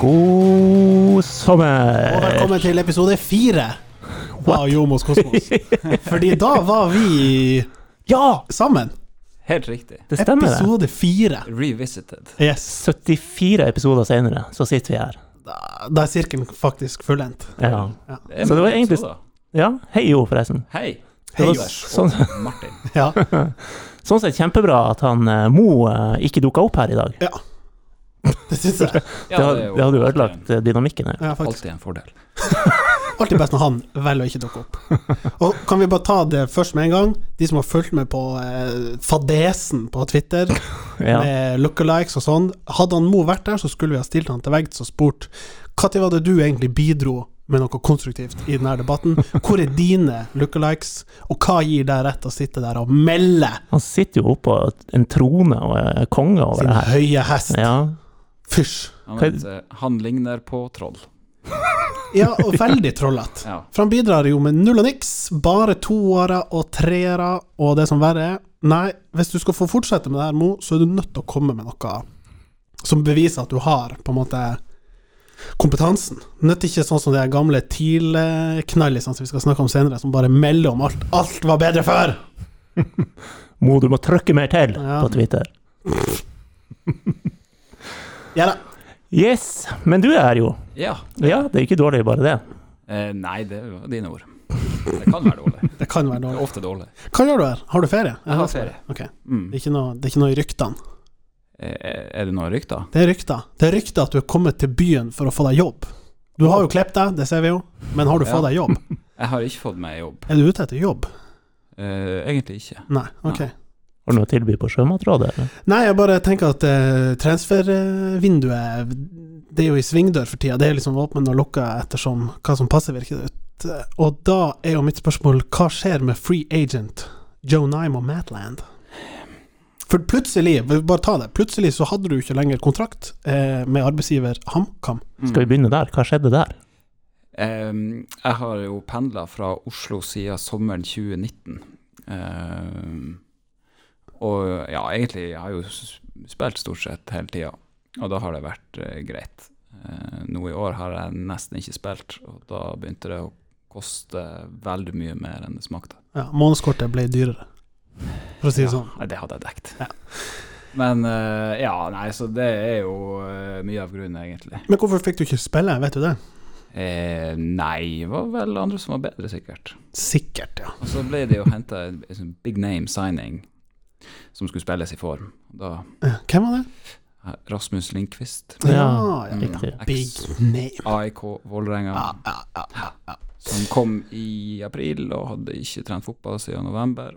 God sommer! Og velkommen til episode fire av Jomos Kosmos. Fordi da var vi Ja! sammen. Helt riktig. Det stemmer, det. Episode fire. Revisited. Yes. 74 episoder senere, så sitter vi her. Da, da er sirkelen faktisk fullendt. Ja. Ja. Det Så det var egentlig- ja. Hei jo, forresten. Hei. Hei, jo sånn, og Martin. Ja. sånn sett kjempebra at han eh, Mo eh, ikke dukka opp her i dag. Det syns jeg. Ja, det, had, er det hadde jo ødelagt eh, dynamikken her. Ja, Alltid en fordel. Alltid best når han velger å ikke dukke opp. Og kan vi bare ta det først med en gang? De som har fulgt med på eh, fadesen på Twitter, Ja. med lookalikes og sånn. Hadde han Mo vært der, så skulle vi ha stilt han til veggs og spurt når var det du egentlig bidro med noe konstruktivt i denne debatten? Hvor er dine lookalikes, og hva gir deg rett til å sitte der og melde Han sitter jo oppå en trone og er konge over sin det her. Sin høye hest? Ja. Fysj. Han, Hva- eh, han ligner på troll. Ja, og veldig trollete. Ja. For han bidrar jo med null og niks, bare toere og treere, og det som verre er Nei, hvis du skal få fortsette med det her, Mo, så er du nødt til å komme med noe som beviser at du har på en måte kompetansen. Nødt ikke sånn som de gamle TIL-knallisene som vi skal snakke om senere, som bare melder om alt. Alt var bedre før! Mo, du må trykke mer til Ja. på Twitter. Ja da. Yes, men du er her jo. ja. Ja, det er ikke dårlig, bare det. Eh, nei, det var dine ord. Det kan være dårlig. Det kan være Det er ofte dårlig. Hva gjør du her? Har du ferie? Jeg har ferie. Okay. Mm. Det er ikke noe, det er ikke noe i ryktene. Eh, er det noen rykter? Det er rykter. Det er rykter at du er kommet til byen for å få deg jobb. Du har jo klept deg, det ser vi jo, men har du fått deg jobb? Jeg har ikke fått meg jobb. Er du ute etter jobb? Uh, egentlig ikke. Nei, ok. Nei. Har du noe å tilby på Sjømatrådet? eller? Nei, jeg bare tenker at eh, transfervinduet Det er jo i svingdør for tida. Det er liksom åpnet og lukka ettersom hva som passer, virker det ut. Og da er jo mitt spørsmål hva skjer med free agent Joe Nime og Matland? For plutselig, bare ta det, plutselig så hadde du ikke lenger kontrakt eh, med arbeidsgiver HamKam. Mm. Skal vi begynne der? Hva skjedde der? Um, jeg har jo pendla fra Oslo siden sommeren 2019. Ehm, og ja, egentlig har jeg jo spilt stort sett hele tida, og da har det vært eh, greit. Eh, nå i år har jeg nesten ikke spilt, og da begynte det å koste veldig mye mer enn det smakte. Ja, Månedskortet ble dyrere, for å si det Ja, sånn. nei, det hadde jeg dekt. Ja. Men eh, ja, nei, så det er jo eh, mye av grunnen, egentlig. Men hvorfor fikk du ikke spille, vet du det? Eh, nei, det var vel andre som var bedre, sikkert. Sikkert, ja. Og så ble det jo henta en en sånn big name signing som skulle spilles i form. Da Eh, Hvem var det? Rasmus Lindqvist, Ja, Mm, riktig. Big name. AIK Vålerenga, Ja, ja, ja, ja, ja. som kom i april og hadde ikke trent fotball siden november,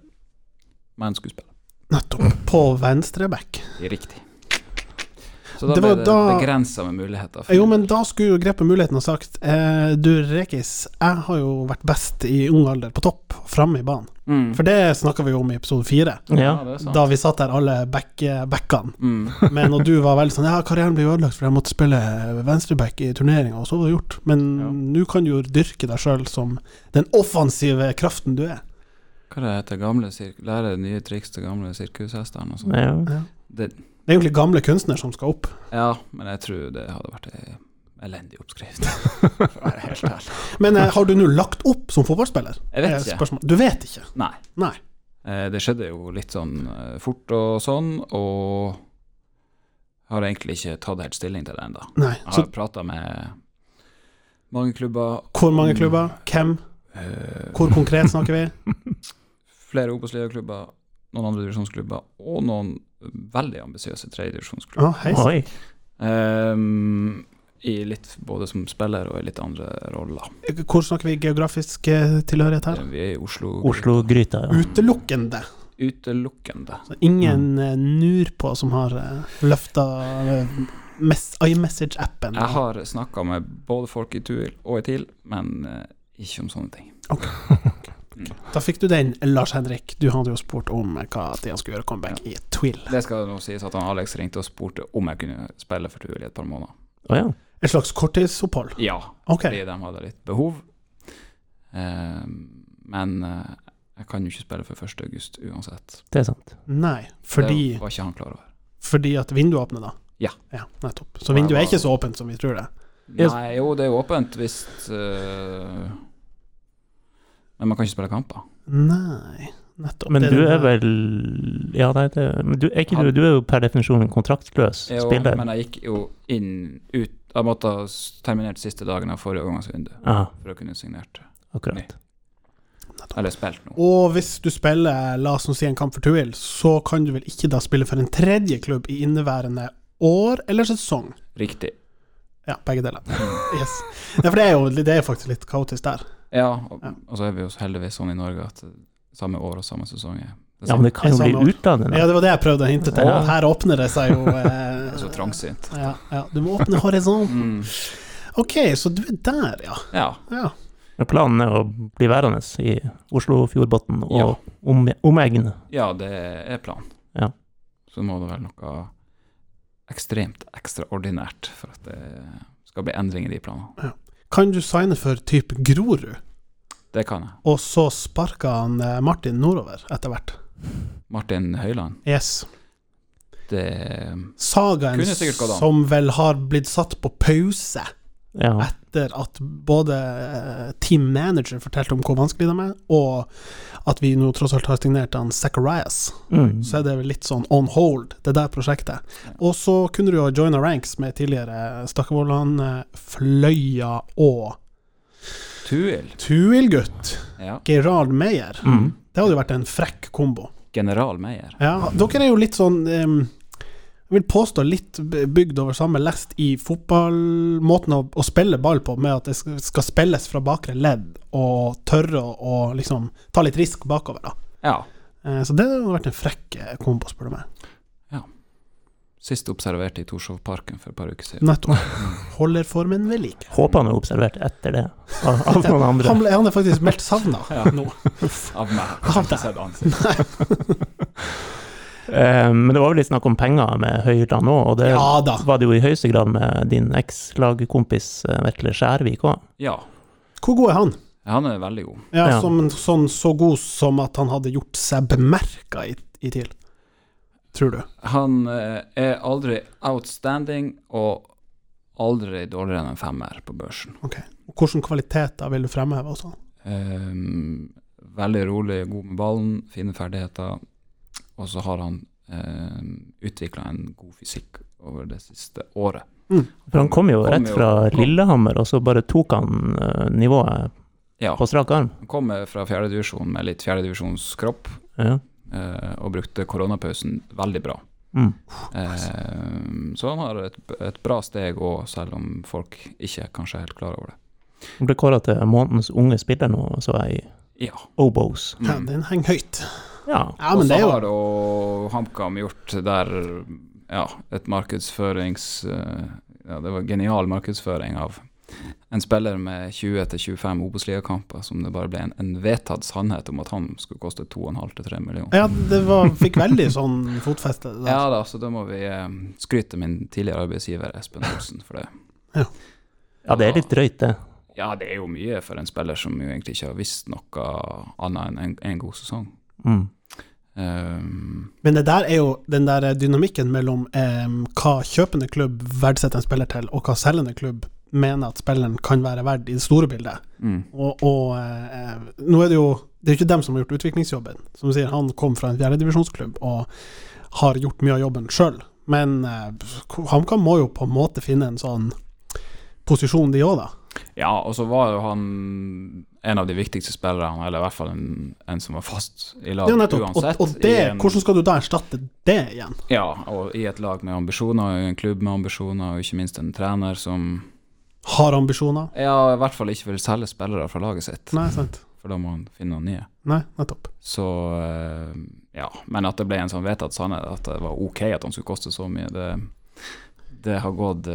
men skulle spille. Nettopp. På venstreback. Riktig. Så da Det ble det da- begrensa med muligheter. for- Jo, men da skulle jo grepet muligheten og sagt eh, Du, Rekis, jeg har jo vært best i ung alder på topp, framme i banen. Mm. For det snakka vi om i episode fire, Ja. det da vi satt der alle back, backene. Mm. Men og du var veldig sånn Ja, karrieren blir ødelagt for jeg måtte spille venstreback i turneringa, og så var det gjort. Men Ja. nå kan du jo dyrke deg sjøl som den offensive kraften du er. Hva det heter gamle Lære nye triks til gamle sirkushestene og sånn. Ja. Ja. Det, Det er egentlig gamle kunstnere som skal opp. ja, men jeg tror det hadde vært ei elendig oppskrift, for å være helt ærlig. Men eh, har du nå lagt opp som fotballspiller? Jeg vet ikke. spørsmål. Du vet ikke? Nei. Nei. Eh, Det skjedde jo litt sånn eh, fort og sånn, og har egentlig ikke tatt helt stilling til det ennå. Nei. Jeg Så har prata med mange klubber. hvor mange klubber? Hvem? eh, Hvor konkret snakker vi? flere Obos-ligaklubber, noen andre divisjonsklubber, og noen veldig ambisiøse tredjedivisjonsklubber. Å, hei. Oi. Um, I litt både som spiller og i litt andre roller. Hvor snakker vi geografisk eh, tilhørighet her? Vi er i Oslo. Oslo-gryta, ja. Utelukkende. Utelukkende. Så ingen mm. nur på som har uh, løfta iMessage-appen. Jeg har snakka med både folk i TUIL og i TIL, men eh, ikke om sånne ting. Da fikk du den, Lars Henrik. Du hadde jo spurt om eh, hva tid skulle gjøre comeback i Twill. Det skal nå sies at han Alex ringte og spurte om jeg kunne spille for TUIL i et par måneder. Å ja. Et slags korttidsopphold? Ja, okay. fordi de hadde litt behov. Eh, men eh, jeg kan jo ikke spille før 1. august uansett. Det er sant. Nei, fordi, Det var ikke han klar over. fordi at vinduet åpner, da. Ja. ja. Nettopp. Så vinduet er ikke så åpent som vi tror det. Nei, jo, det er jo åpent hvis uh... Men man kan ikke spille kamper. Nei, nettopp. Men du er vel Ja, nei, det men du, er ikke du, du er jo per definisjon en kontraktløs Jo, spiller. men jeg gikk jo inn ut Jeg måtte ha terminert siste dagen av forrige overgangsvindu Ja, for å kunne signert. akkurat. Eller spilt noe. Og hvis du spiller, la oss nå si en kamp for Tuil, så kan du vel ikke da spille for en tredje klubb i inneværende år eller sesong? Riktig. Ja, begge deler. Yes. Ja, for det er jo det er faktisk litt kaotisk der. Ja, og, Ja. og så er vi jo heldigvis sånn i Norge at samme år og samme sesong er det Ja, men det kan jo bli utdannende. Ja, det var det jeg prøvde å hinte til. Ja. Her åpner det seg jo eh, så trangsynt. ja, ja, du må åpne horisonten. Mm. Ok, så du er der, ja. Ja. ja. Men Planen er å bli værende i Oslofjordbotn og Ja. om, omegn. ja, det er planen. Ja. Så må det være noe ekstremt ekstraordinært for at det skal bli endringer i planene. Ja. Kan du signe for type Grorud, Det kan jeg. og så sparker han eh, Martin nordover etter hvert? Martin Høyland? Yes. Det Sagaen Kunne sikkert gått an. som vel har blitt satt på pause Ja. etter at både eh, team manager fortalte om hvor vanskelig de er, og at vi nå tross alt har signert han Zacharias, Mm. så er det vel litt sånn on hold, det der prosjektet. Og så kunne du jo joina ranks med tidligere Stakkevollan, eh, Fløya og Tuil. Tuil-gutt Ja. Gerald Meyer. Mm. Det hadde jo vært en frekk kombo. General Meyer. Ja, dere er jo litt sånn em, Jeg vil påstå litt bygd over samme lest i fotballmåten å, å spille ball på, med at det skal, spilles fra bakre ledd, og tørre å, liksom ta litt risk bakover, da. Ja. Eh, Så det hadde vært en frekk eh, kombo, spør du meg. Sist observert i Torshovparken for et par uker siden. Nettopp. Holder formen ved like. Håper han er observert etter det, av, av noen andre. Han, ble, han er faktisk meldt savna Ja. nå. Av meg. Av Har ikke sett. Eh, men det var vel litt snakk om penger med Høyland òg, og det Ja da. var det jo i høyeste grad med din eks-lagkompis eh, Vetle Skjærvik òg. Ja. Hvor god er han? Han er veldig god. Ja, Ja. Som, sånn så god som at han hadde gjort seg bemerka i, i TIL. Tror du? Han eh, er aldri outstanding og aldri dårligere enn en femmer på børsen. Ok. Og Hvilke kvaliteter vil du fremheve også? Ehm, veldig rolig, god med ballen, fine ferdigheter. Og så har han eh, utvikla en god fysikk over det siste året. For han kom jo Kom rett fra jo, Lillehammer, og så bare tok han eh, nivået Ja, på strak arm. han kom fra fjerdedivisjon med litt fjerdedivisjonskropp, Ja. uh, og brukte koronapausen veldig bra. Mm. Ehm, så han har et, et bra steg òg, selv om folk ikke er kanskje helt klar over det. Han ble kåra til månedens unge spiller nå, så jeg i Ja. Obos. Ja, Mm. den henger høyt. Ja. Ja, men og så har jo HamKam gjort der ja, et markedsførings... eh, ja, det var genial markedsføring av en spiller med 20-25 Obos-ligakamper som det bare ble en, en vedtatt sannhet om at han skulle koste 2,5-3 millioner. Ja, det var, fikk veldig sånn fotfeste. der. Ja da, så da må vi eh, skryte min tidligere arbeidsgiver Espen Olsen for det. ja, det er litt drøyt, det. Ja, det er jo mye for en spiller som jo egentlig ikke har visst noe annet enn en, en god sesong. Mm. Um, Men det der er jo den der dynamikken mellom um, hva kjøpende klubb verdsetter en spiller til, og hva selgende klubb mener at spilleren kan være verdt i det store bildet. mm, Og, og uh, nå er det jo Det er jo ikke dem som har gjort utviklingsjobben. Som du sier, han kom fra en fjerdedivisjonsklubb og har gjort mye av jobben sjøl. Men uh, HamKam må jo på en måte finne en sånn posisjon, de òg, da. Ja, og så var jo han en av de viktigste spillerne, eller i hvert fall en, en som var fast i lag Ja, uansett. Og, og det, en, hvordan skal du da erstatte det igjen? Ja, og i et lag med ambisjoner, i en klubb med ambisjoner, og ikke minst en trener som Har ambisjoner? ja, i hvert fall ikke vil selge spillere fra laget sitt, Nei, sant. for da må han finne noen nye. Nei, nettopp. Så eh, ja, men at det ble en sånn vedtatt sannhet at det var ok at han skulle koste så mye, det, det har gått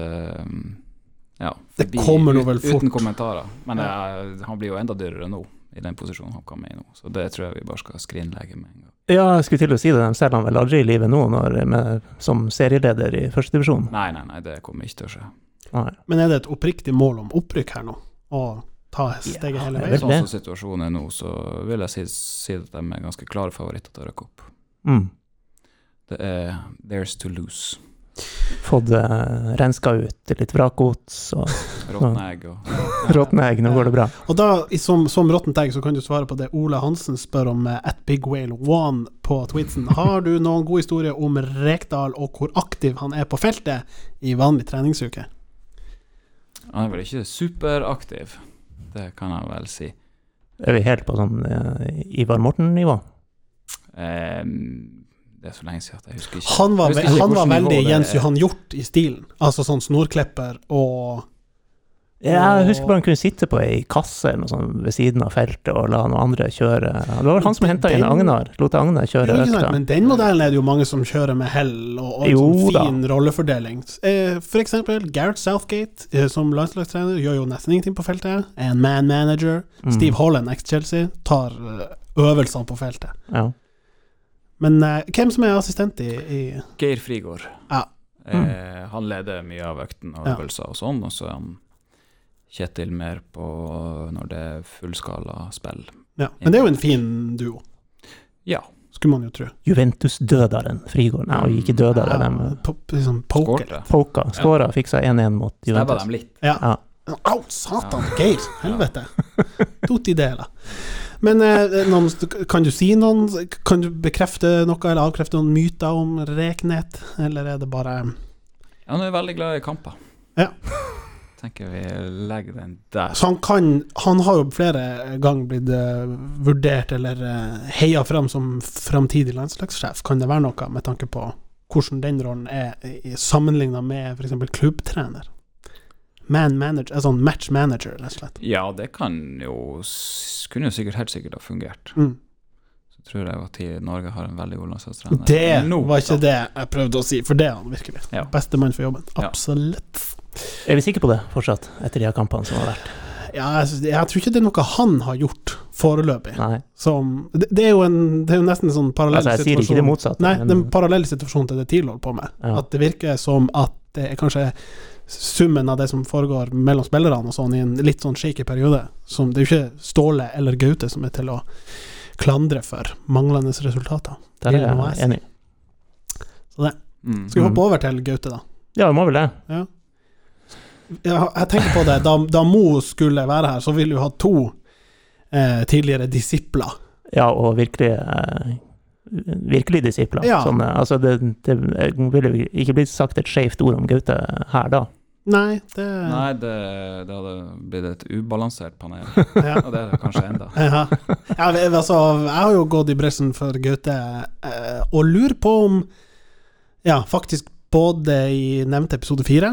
ja, Det kommer nå vel fort. Uten kommentarer. Men det, han blir jo enda dyrere nå, i den posisjonen han kommer i nå. Så det tror jeg vi bare skal skrinlegge med en gang. Ja, jeg skulle til å si det, de selger han vel aldri i livet nå når, med, som serieleder i førstedivisjon. Nei, nei, nei, det kommer ikke til å skje. Nei. Men er det et oppriktig mål om opprykk her nå? Å ta steget hele veien? Sånn som situasjonen er nå, så vil jeg si, si at de er ganske klare favoritter til å rykke opp. Mm. Det er theirs to lose. Fått uh, renska ut litt vrakgods Råtne egg og råtne egg. Nå går det bra. Og da, som, som råttent egg, så kan du svare på det Ole Hansen spør om uh, at Big Whale One på Twitsen. Har du noen god historie om Rekdal, og hvor aktiv han er på feltet i vanlig treningsuke? Han er vel ikke superaktiv, det kan jeg vel si. Er vi helt på sånn uh, Ivar Morten-nivå? Ehm, det er så lenge siden at jeg husker ikke. Han var, ikke han var veldig Jens. Johan Hjort i stilen. Altså sånn snorklipper og Ja, jeg husker bare han kunne sitte på ei kasse eller noe sånt ved siden av feltet og la noen andre kjøre. Det var han som henta inn Agnar. Lot Agnar kjøre økta. Men den modellen er det jo mange som kjører med hell og, og en Jo sånn da. fin rollefordeling. Eh, For eksempel Gareth Southgate eh, som landslagstrener gjør jo nesten ingenting på feltet. En man manager. Mm. Steve Holland, ex-Chelsea, tar eh, øvelsene på feltet. Ja. Men uh, hvem som er assistent i, i Geir Frigård. Ja. Eh, han leder mye av økten og Ja. og sånn, og så er han Kjetil mer på når det er fullskala spill. ja. Men det er jo en fin duo, Ja. skulle man jo tro. Juventus-dødaren Frigård. Nei, ikke dødere, Ja, de po- liksom poker. Skårte. Skåra, fiksa 1-1 mot Juventus. Juventus. dem litt. Ja. Ja. Au, satan, Geir! Helvete. Tot i deler. Men eh, noen, kan du si noen Kan du bekrefte noe eller avkrefte noen myter om Reknet, eller er det bare Han er veldig glad i kamper. Ja. Tenker vi legger den der. Så han kan Han har jo flere ganger blitt eh, vurdert eller uh, heia fram som framtidig landslagssjef. Kan det være noe med tanke på hvordan den rollen er sammenligna med f.eks. klubbtrener? Man manager, altså match manager, rett og slett. Ja, det kan jo Kunne jo sikkert helt sikkert ha fungert. Mm. Så tror jeg at i Norge har en veldig god landslagstrener. Det Nå, var ikke da. det jeg prøvde å si, for det er han virkelig. Ja. Beste mann for jobben. Ja. Absolutt. Er vi sikre på det fortsatt, etter de her kampene som har vært? Ja, jeg, jeg tror ikke det er noe han har gjort foreløpig. Som Det, det, er, jo en, det er jo nesten en sånn parallell Altså, jeg sier ikke det motsatte. Nei, men- det er en parallell situasjon til det TIL holder på med. Ja. At det virker som at det er kanskje summen av det som foregår mellom spillerne og sånn i en litt sånn shaky periode. Som det er jo ikke Ståle eller Gaute som er til å klandre for manglende resultater. Der er jeg enig. Mm. Skal vi Mm. hoppe over til Gaute, da? Ja, vi må vel det. Ja. Jeg, jeg tenker på det, da, da Mo skulle være her, så ville du ha to eh, tidligere disipler. Ja, og virkelig eh, Virkelig disipler. Ja. Sånn, eh, altså det, det ville ikke blitt sagt et skjevt ord om Gaute her da. Nei, det Nei, det, det hadde blitt et ubalansert panel. ja. Og det er det kanskje enda. Ja. Ja, altså, jeg har jo gått i bresjen for Gaute, eh, og lurer på om Ja, faktisk både i nevnte episode fire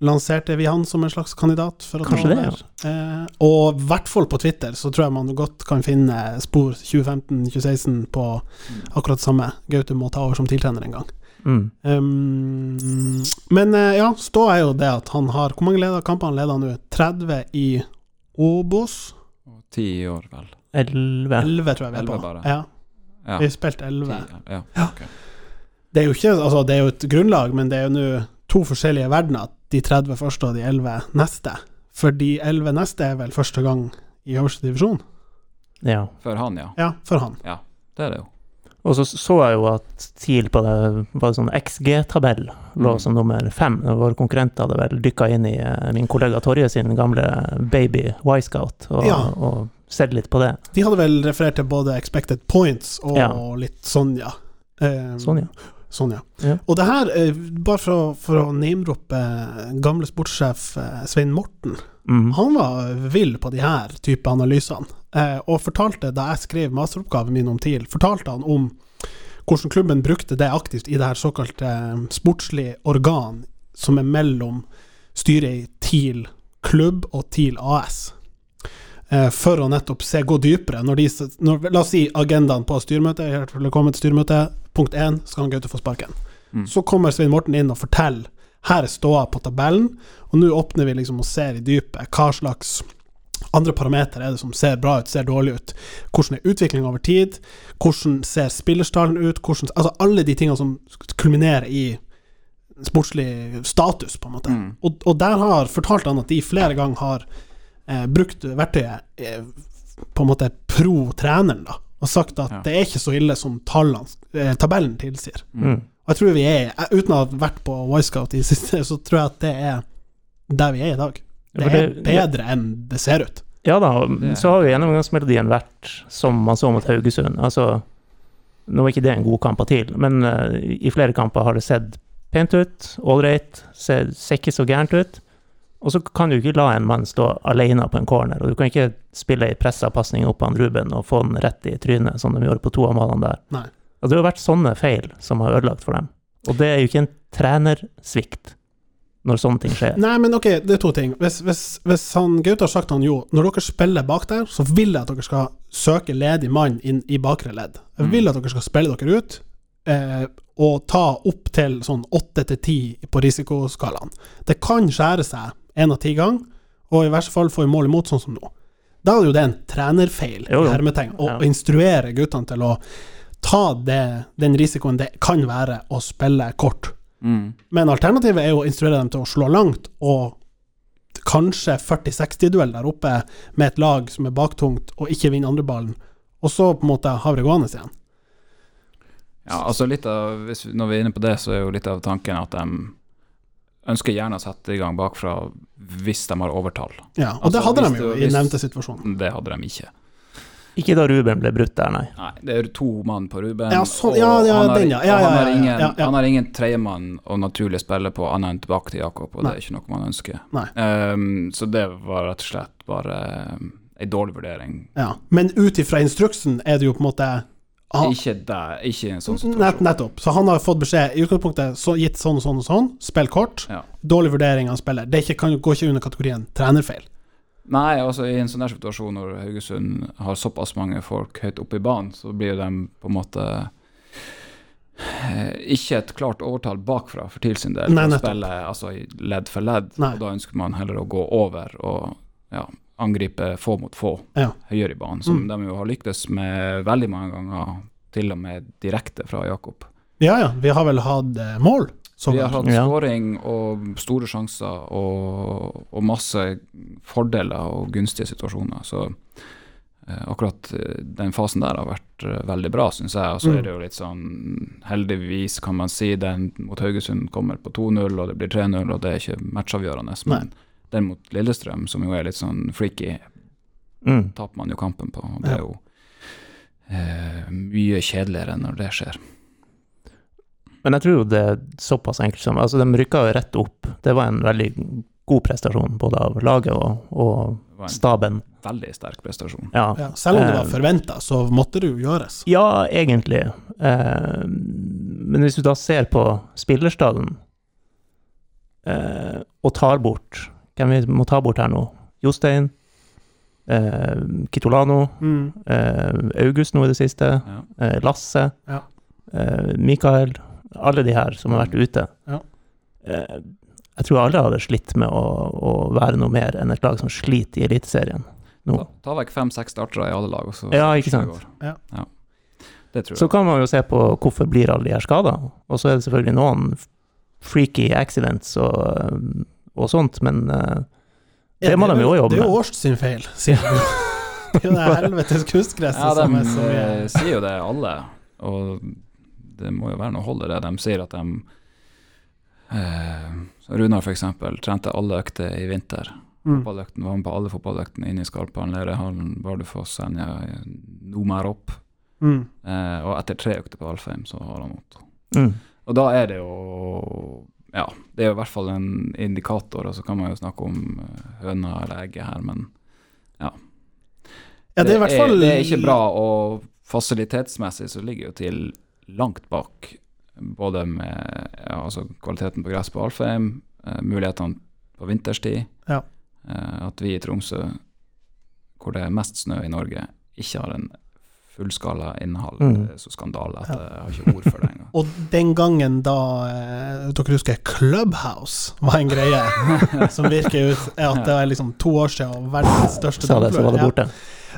lanserte vi han som en slags kandidat for å ta Kanskje det, ja. Eh, og i hvert fall på Twitter så tror jeg man godt kan finne spor 2015-2016 på akkurat det samme. Gaute må ta over som tiltrener en gang. Mm. Um, men eh, ja, stå er jo det at han har Hvor mange leder, kamper han leder nå? 30 i Obos? 10 i år, vel. 11 11, tror jeg vi er på. bare. Ja, Ja. vi har spilt 11. 10, ja. Ja. okay. Det er jo ikke Altså, det er jo et grunnlag, men det er jo nå to forskjellige verdener. De 30 første og de 11 neste. For de 11 neste er vel første gang i øverste divisjon? Ja. For han, ja. Ja, for han. Ja, Det er det jo. Og så så jeg jo at TIL på det var sånn XG-tabell lå Mm. som nummer fem. Våre konkurrenter hadde vel dykka inn i eh, min kollega Torje sin gamle baby Y-Scout og, Ja. og sett litt på det. De hadde vel referert til både expected points og Ja. litt Sonja. Eh, Sonja. Sonja. ja. Og det her, eh, bare for for å name-droppe eh, gamle sportssjef eh, Svein Morten, Mm. han var vill på de her type analysene, eh, og fortalte, da jeg skrev masteroppgaven min om TIL, fortalte han om hvordan klubben brukte det aktivt i det her såkalte eh, sportslige organ som er mellom styret i TIL klubb og TIL AS. Eh, for å nettopp se, gå dypere. Når de, når, la oss si agendaen på styremøtet, velkommen til styremøtet. Punkt én, skal han Gaute få sparken. Mm. Så kommer Svein Morten inn og forteller her er ståa på tabellen, og nå åpner vi liksom og ser i dypet hva slags andre parametere er det som ser bra ut, ser dårlig ut. Hvordan er utviklinga over tid? Hvordan ser spillerstallen ut? Hvordan, altså alle de tingene som kulminerer i sportslig status, på en måte. Mm. Og, og der har fortalt han at de flere ganger har eh, brukt verktøyet eh, på en måte pro treneren, da. Og sagt at Ja. det er ikke så ille som tallene, eh, tabellen tilsier. Mm. Og jeg tror vi er, uten å ha vært på Wisecout i det siste, så tror jeg at det er der vi er i dag. Det er det- bedre enn det ser ut. Ja da, så har jo gjennomgangsmelodien vært som man så mot Haugesund. Altså, nå er ikke det en god kamp TIL, men uh, i flere kamper har det sett pent ut, ålreit, ser, ser ikke så gærent ut. Og så kan du ikke la en mann stå alene på en corner, og du kan ikke spille ei pressa pasning opp på han Ruben og få den rett i trynet, som de gjorde på to av målene der. Nei. Og det har vært sånne feil som har ødelagt for dem. Og det er jo ikke en trenersvikt når sånne ting skjer. Nei, men ok, det er to ting. Hvis, hvis, hvis han Gaute har sagt han jo, når dere spiller bak der, så vil jeg at dere skal søke ledig mann inn i bakre ledd. Jeg vil at dere skal spille dere ut, eh, og ta opp til sånn åtte til ti på risikoskalaen. Det kan skjære seg én av ti ganger, og i verste fall få mål imot, sånn som nå. Da er jo det en trenerfeil, Jo, jo. hermetegn, å Ja. instruere guttene til å ta det, den risikoen det kan være å spille kort. Mm. Men alternativet er jo å instruere dem til å slå langt, og kanskje 40-60-duell der oppe med et lag som er baktungt og ikke vinner andreballen, og så på en måte har det gående igjen. Ja, altså litt av, hvis, Når vi er inne på det, så er jo litt av tanken at de ønsker gjerne å sette i gang bakfra hvis de har overtall. Ja, og det Altså, hadde de jo i nevnte situasjon. Det hadde de ikke. Ikke da Ruben ble brutt der, nei. Nei, det er to mann på Ruben. Ja, så, ja, og han har, den, ja. Ja, og han ja, har ja, ingen, ja, ja. Han har ingen tredjemann å naturlig spille på annet enn tilbake til Jakob, og Nei. det er ikke noe man ønsker. Ehm, så det var rett og slett bare um, ei dårlig vurdering. Ja. Men ut ifra instruksen er det jo på en måte han, Ikke der, ikke i en sånn nett, situasjon. Nettopp. Så han har fått beskjed i utgangspunktet så gitt sånn og sånn og sånn, spill kort. Ja. Dårlig vurdering av spiller. Det er ikke, kan, går ikke under kategorien trenerfeil. Nei, altså i en sånn der situasjon når Haugesund har såpass mange folk høyt oppe i banen, så blir de på en måte eh, ikke et klart overtall bakfra for TIL sin del. Nei, spille altså ledd for ledd, Nei. og da ønsker man heller å gå over og ja, angripe få mot få Ja. høyere i banen, som Mm. de jo har lyktes med veldig mange ganger, til og med direkte fra Jakob. Ja ja, vi har vel hatt eh, mål. Så Vi har hatt skåring og store sjanser og, og masse fordeler og gunstige situasjoner. Så eh, akkurat eh, den fasen der har vært eh, veldig bra, syns jeg. Og så Mm. er det jo litt sånn Heldigvis, kan man si, den mot Haugesund kommer på 2-0, og det blir 3-0, og det er ikke matchavgjørende. Men den mot Lillestrøm, som jo er litt sånn freaky, Mm. taper man jo kampen på. Og det er jo eh, mye kjedeligere når det skjer. Men jeg tror jo det er såpass enkelt som Altså, de rykka jo rett opp. Det var en veldig god prestasjon, både av laget og, og staben. veldig sterk prestasjon. Ja. Ja, selv om det var Eh, forventa, så måtte det jo gjøres. Ja, egentlig. Eh, men hvis du da ser på spillerstaden eh, og tar bort Hvem vi må ta bort her nå? Jostein, eh, Kitolano, Mm. eh, August nå i det siste, Ja. eh, Lasse, Ja. eh, Mikael Alle de her som har vært ute. Ja. Eh, jeg tror alle hadde slitt med å, å være noe mer enn et lag som sliter i Eliteserien nå. Ta, ta vekk fem-seks startere i alle lag, og så Ja, ikke sant. Ja. Det tror Så kan man jo se på hvorfor blir alle de her skada. Og så er det selvfølgelig noen freaky accidents og, og sånt, men eh, det må de jo jobbe med. Det er jo. Årst sin feil, sier du. Det er jo det helvetes kunstgresset Ja, de som er så eh, sier jo det, alle. Og det må jo være noe hold i det. De sier at de eh, Runar, for eksempel, trente alle økter i vinter. mm. Fotballøkten var med på alle fotballøktene inne i Skarphallen, Lerøyhallen, Bardufoss, Senja, Nomær opp. Mm. Eh, og etter tre økter på Alfheim, så har han vondt. Mm. Og da er det jo Ja, det er jo i hvert fall en indikator, og så kan man jo snakke om eh, høna eller egget her, men Ja, ja det er i hvert fall det er ikke bra, og fasilitetsmessig så ligger jo til langt bak. Både med ja, altså kvaliteten på gress på Alfheim, eh, mulighetene på vinterstid. Ja. Eh, at vi i Tromsø, hvor det er mest snø i Norge, ikke har en fullskala innhold. Mm. Det er så skandale at Ja. jeg har ikke ord for det engang. Og den gangen da eh, dere husker Clubhouse var en greie, som virker ut er at det er liksom to år siden og verdens største det, så var det Ja.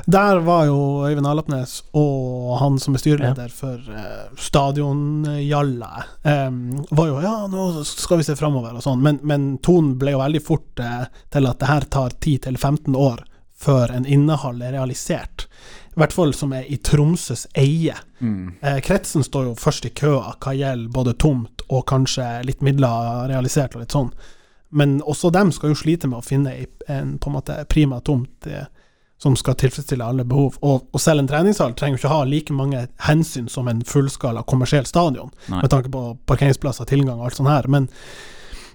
Der var jo Øyvind Alapnes og han som er styreleder for uh, Stadionjalla, um, var jo Ja, nå skal vi se framover og sånn, men, men tonen ble jo veldig fort uh, til at det her tar 10-15 år før en innehold er realisert. I hvert fall som er i Tromsøs eie. Mm. Eh, kretsen står jo først i køa hva gjelder både tomt og kanskje litt midler realisert og litt sånn. Men også dem skal jo slite med å finne ei- en på en måte prima tomt eh, som skal tilfredsstille alle behov. Og, og selv en treningshall trenger ikke ha like mange hensyn som en fullskala kommersiell stadion, Nei. med tanke på parkeringsplasser, tilgang og alt sånt her. Men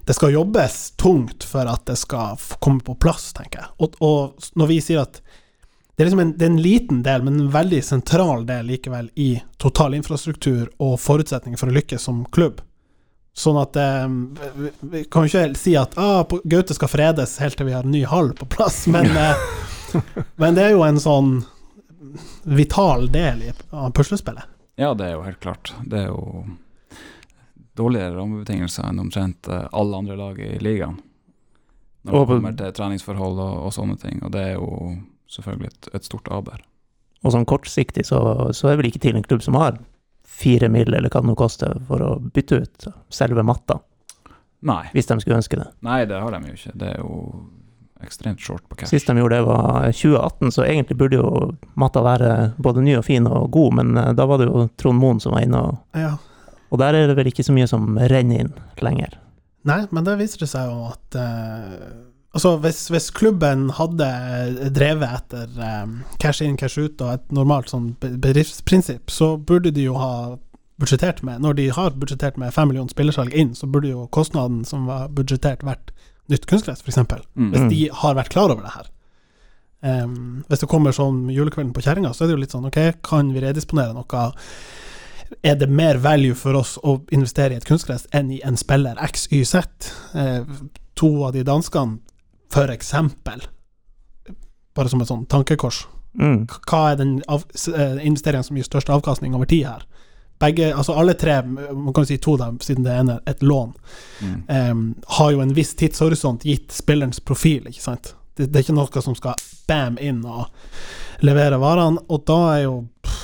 det skal jobbes tungt for at det skal komme på plass, tenker jeg. Og, og når vi sier at det er, liksom en, det er en liten del, men en veldig sentral del likevel i total infrastruktur og forutsetninger for å lykkes som klubb. Sånn at eh, vi, vi kan jo ikke si at ah, Gaute skal fredes helt til vi har en ny hall på plass, men, eh, men det er jo en sånn vital del av puslespillet. Ja, det er jo helt klart. Det er jo dårligere rammebetingelser enn omtrent eh, alle andre lag i ligaen. Når det kommer til treningsforhold og, og sånne ting. Og det er jo selvfølgelig et, et stort aber. Og sånn kortsiktig så, så er vel ikke TIL en klubb som har fire mill., eller hva det nå koster, for å bytte ut selve matta, Nei. hvis de skulle ønske det. Nei, det har de jo ikke. Det er jo ekstremt short på cash. Sist de gjorde det, var 2018, så egentlig burde jo matta være både ny og fin og god, men eh, da var det jo Trond Moen som var inne, og, Ja. og der er det vel ikke så mye som renner inn lenger. Nei, men det viser det seg jo at uh Altså, hvis, hvis klubben hadde drevet etter eh, cash in, cash ut og et normalt sånn be- bedriftsprinsipp, så burde de jo ha budsjettert med Når de har budsjettert med fem millioner spillersalg inn, så burde jo kostnaden som var budsjettert, vært nytt kunstgress, f.eks. Mm. Hvis de har vært klar over det her. Um, hvis det kommer sånn julekvelden på kjerringa, så er det jo litt sånn Ok, kan vi redisponere noe? Er det mer value for oss å investere i et kunstgress enn i en spiller XYZ? Uh, to av de danskene, for eksempel, bare som et sånn tankekors. Mm. Hva er den av, eh, investeringen som gir størst avkastning over tid her? Begge, altså alle tre, man kan jo si to da, siden det ene er et lån, Mm. um, har jo en viss tidshorisont gitt spillerens profil, ikke sant. Det, det er ikke noe som skal bam inn og levere varene, og da er jo pff,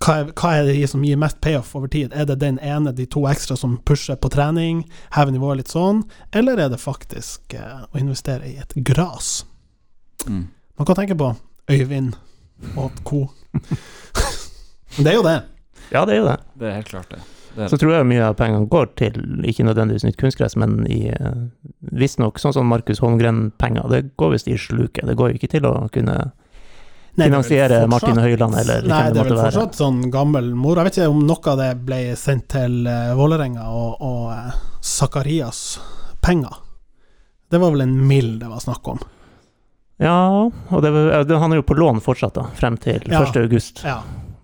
hva, er, hva er det som gir mest payoff over tid? Er det den ene, de to ekstra som pusher på trening, hever nivået litt sånn, eller er det faktisk uh, å investere i et gras? Mm. Man kan tenke på Øyvind og co. Men det er jo det. Ja, det er jo det. Det er helt klart det. det, Så tror jeg mye av pengene går til, ikke nødvendigvis nytt kunstgress, men i eh, visstnok sånn som Markus Holmgren-penger. Det går visst i sluket. Det går jo ikke til å kunne Nei, er finansiere fortsatt- Martin Høiland eller Nei, det det er vel være. fortsatt sånn gammel mor. Jeg vet ikke om noe av det ble sendt til uh, Vålerenga og, og uh, Zakarias penger. Det var vel en mild det var snakk om. Ja, og det, han er jo på lån fortsatt, da, frem til Ja. 1. august. Ja,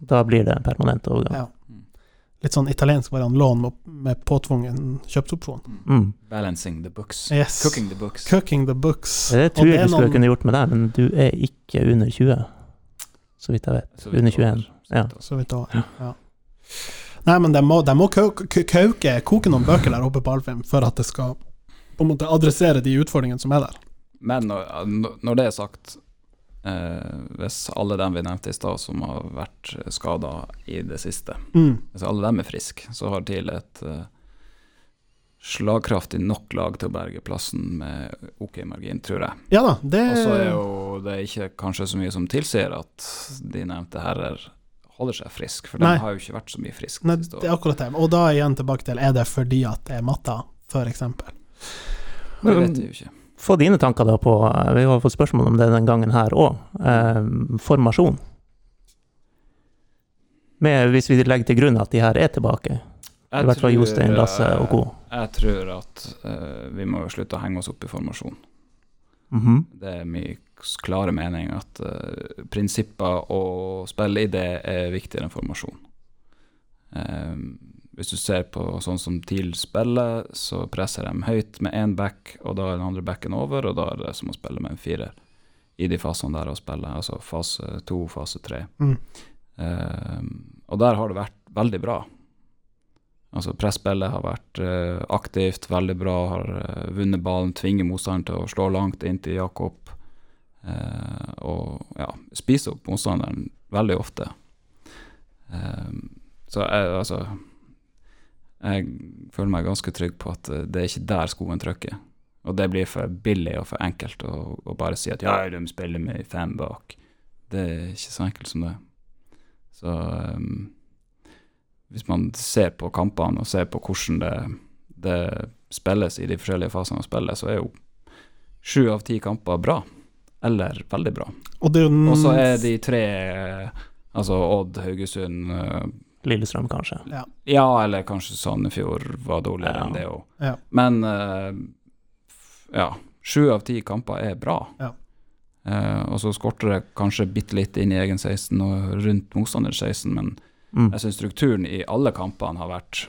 Da blir det en permanent overgang. Ja. litt sånn italiensk variant lån med, påtvungen kjøpsopsjon. Mm. Balancing the books. Yes. Cooking the books. Cooking the books. Det tror jeg du skulle noen- kunne gjort med deg, men du er ikke under 20, så vidt jeg vet. Så vidt Under det var. 21. Ja. Så vidt da. Ja. Nei, men de må, de må kau- kau- kauke, koke noen bøker der oppe på Alfheim for at det skal på en måte adressere de utfordringene som er der. Men når, når det er sagt, hvis alle dem vi nevnte i stad som har vært skada i det siste, Mm. hvis alle dem er friske, så har TIL et eh, slagkraftig nok lag til å berge plassen med ok margin, tror jeg. Ja da, det Og så er jo det ikke kanskje så mye som tilsier at de nevnte herrer holder seg friske, for de Nei. har jo ikke vært så mye friske Nei, det er akkurat det. Og da igjen tilbake til er det fordi at det er matta, eksempel. Det vet vi jo ikke. Få dine tanker da på eh, Vi har fått spørsmål om det den gangen her òg. Eh, formasjon. Med, hvis vi legger til grunn at de her er tilbake. I hvert fall Jostein, Lasse og co. Jeg tror at uh, vi må slutte å henge oss opp i formasjon. Mhm. Det er min klare mening at uh, prinsipper og spilleidé er viktigere enn formasjon. Eh, hvis du ser på sånn som TIL spiller, så presser de høyt med én back, og da er den andre backen over, og da er det som å spille med en firer i de fasene der å spille, altså fase to, fase tre. Mm. Uh, og der har det vært veldig bra. Altså Presspillet har vært uh, aktivt, veldig bra, har uh, vunnet ballen, tvinger motstanderen til å slå langt inn til Jakob. eh, og ja, spiser opp motstanderen veldig ofte. Eh, så jeg, altså Jeg føler meg ganske trygg på at eh, det er ikke der skoen trykker. Og det blir for billig og for enkelt å, å bare si at ja, de spiller med fem bak. det er ikke så enkelt som det. Så um, hvis man ser på kampene og ser på hvordan det, det spilles i de forskjellige fasene av spillet, så er jo sju av ti kamper bra. Eller veldig bra. Og så er de tre, eh, altså Odd, Haugesund Lillestrøm, kanskje. ja. Ja, eller kanskje Sandefjord var dårligere Ja. enn det òg. Ja. Men uh, ja, sju av ti kamper er bra. Ja. Eh, og så skorter det kanskje bitte litt inn i egen 16 og rundt motstander 16, men Mm. jeg syns strukturen i alle kampene har vært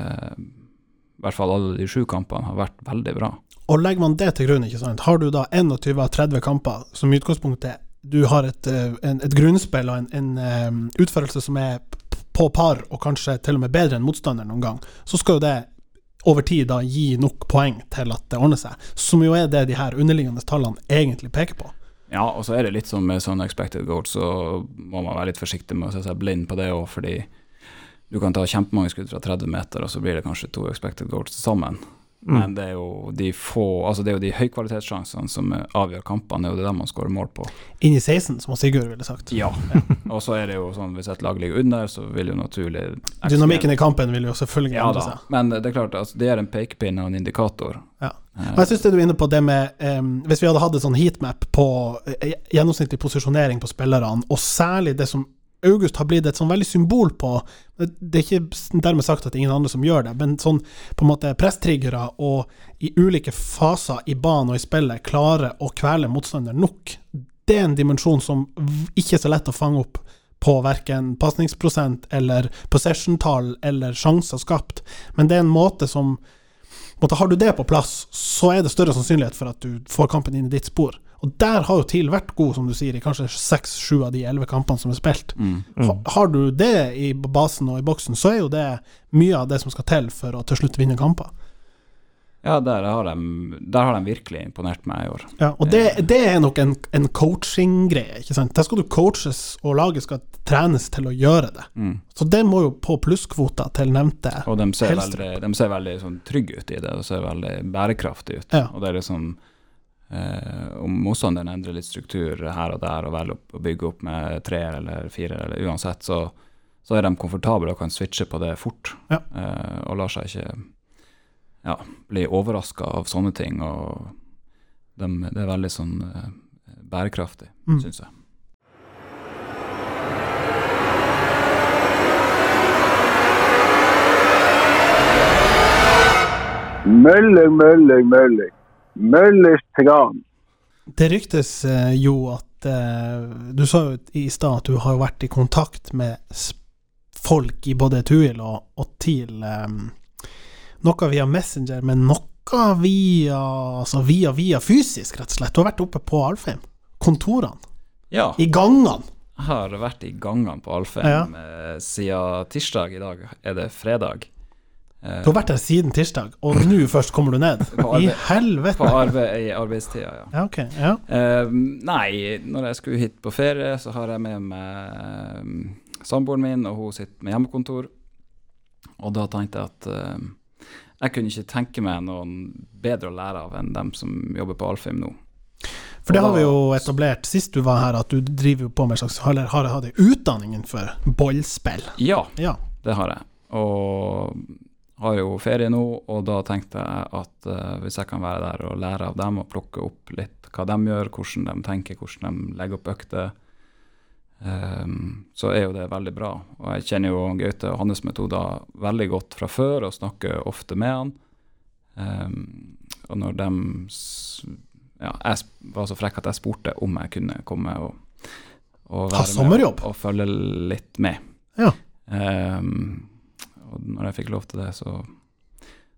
uh, I hvert fall alle de sju kampene har vært veldig bra. Og legger man det til grunn, ikke sant, har du da 21 av 30 kamper som utgangspunkt utgangspunktet du har et, en, et grunnspill og en, en utførelse som er på par, og kanskje til og med bedre enn motstanderen noen gang, så skal jo det over tid da gi nok poeng til at det ordner seg, som jo er det de her underliggende tallene egentlig peker på. Ja, og så er det litt som med sånne expected goals, så må man være litt forsiktig med å se seg blind på det òg, fordi du kan ta kjempemange skudd fra 30 meter, og så blir det kanskje to expected goals til sammen. Mm. Men det er jo de få Altså det er jo de høykvalitetssjansene som eh, avgjør kampene, det er det man skårer mål på. Inn i 16, som Sigurd ville sagt. Ja. og så er det jo sånn hvis et lag ligger under, så vil jo naturlig Dynamikken i kampen vil jo selvfølgelig Ja endre seg. men det er klart, altså, det er en pekepinn og en indikator. Ja. Eh, Og jeg synes du er inne på det med um, Hvis vi hadde hatt en sånn heatmap på eh, gjennomsnittlig posisjonering på spillerne, og særlig det som August har blitt et sånn veldig symbol på Det er ikke dermed sagt at det er ingen andre som gjør det, men sånn på en måte presstriggere og i ulike faser i banen og i spillet klarer å kvele motstander nok. Det er en dimensjon som ikke er så lett å fange opp på verken pasningsprosent eller possession-tall eller sjanser skapt, men det er en måte som på en måte, Har du det på plass, så er det større sannsynlighet for at du får kampen inn i ditt spor. Og der har jo TIL vært god, som du sier, i kanskje seks-sju av de elleve kampene som er spilt. mm. Mm. har du det i basen og i boksen, så er jo det mye av det som skal til for å til slutt vinne kamper. Ja, der har, de, der har de virkelig imponert meg i år. Ja, og det, det er nok en, en coaching-greie, ikke sant. Der skal du coaches, og laget skal trenes til å gjøre det. Mm. Så det må jo på plusskvota til nevnte. Og de ser Helstrup. veldig, de ser veldig sånn trygge ut i det, og ser veldig bærekraftige ut. Ja. Og det er liksom eh, Om motstanderen endrer litt struktur her og der, og velger opp- å bygge opp med tre eller fire, eller uansett, så, så er de komfortable og kan switche på det fort. Ja. Eh, og lar seg ikke ja, bli overraska av sånne ting. Og de, det er veldig sånn eh, bærekraftig, Mm. syns jeg. Mølling, mølling, mølling. Møllers tran. Det ryktes eh, jo at eh, Du sa jo i stad at du har vært i kontakt med folk i både Tuil og, og TIL. Eh, noe via Messenger, men noe via Altså via via fysisk, rett og slett. Du har vært oppe på Alfheim. Kontorene. Ja. I gangene. Jeg har vært i gangene på Alfheim ja. siden tirsdag. I dag er det fredag. Eh, Du har vært der siden tirsdag, og nå først kommer du ned. I helvete. på arbeid, i arbeidstida, ja. Ja, okay, Ja. Uh, nei, når jeg skulle hit på ferie, så har jeg med meg um, samboeren min, og hun sitter med hjemmekontor. Og da tenkte jeg at uh, jeg kunne ikke tenke meg noen bedre å lære av enn dem som jobber på Alfheim nå. For det har vi jo etablert sist du var her, at du driver jo på med en slags Eller har hatt en utdanning innenfor ballspill. Ja, Ja. det har jeg. Og har jo ferie nå, og da tenkte jeg at uh, hvis jeg kan være der og lære av dem og plukke opp litt hva de gjør, hvordan de tenker, hvordan de legger opp økter, um, så er jo det veldig bra. Og jeg kjenner jo Gaute og hans metoder veldig godt fra før og snakker ofte med han. Um, og når de ja, Jeg var så frekk at jeg spurte om jeg kunne komme og, og være med og, og følge litt med. Ja. Ehm, og når jeg fikk lov til det, så,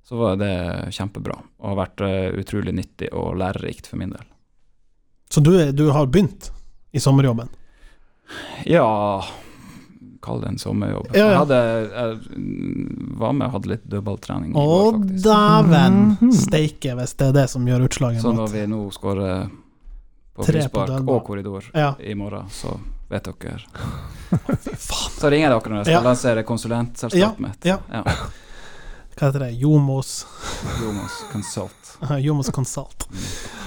så var det kjempebra. Og har vært eh, utrolig nyttig og lærerikt for min del. Så du, du har begynt i sommerjobben? Ja Kall det en sommerjobb. Ja, ja. Jeg, hadde, jeg var med og hadde litt dødballtrening Å, dæven Mhm. steike, hvis det er det som gjør utslaget. Så når vi nå skårer på frispark og korridor Ja. i morgen, så vet dere faen. Så ringer dere når jeg skal Ja. lansere konsulentselskapet mitt. ja. ja. Hva heter det? Jomos Jomos Consult. Jomos Consult.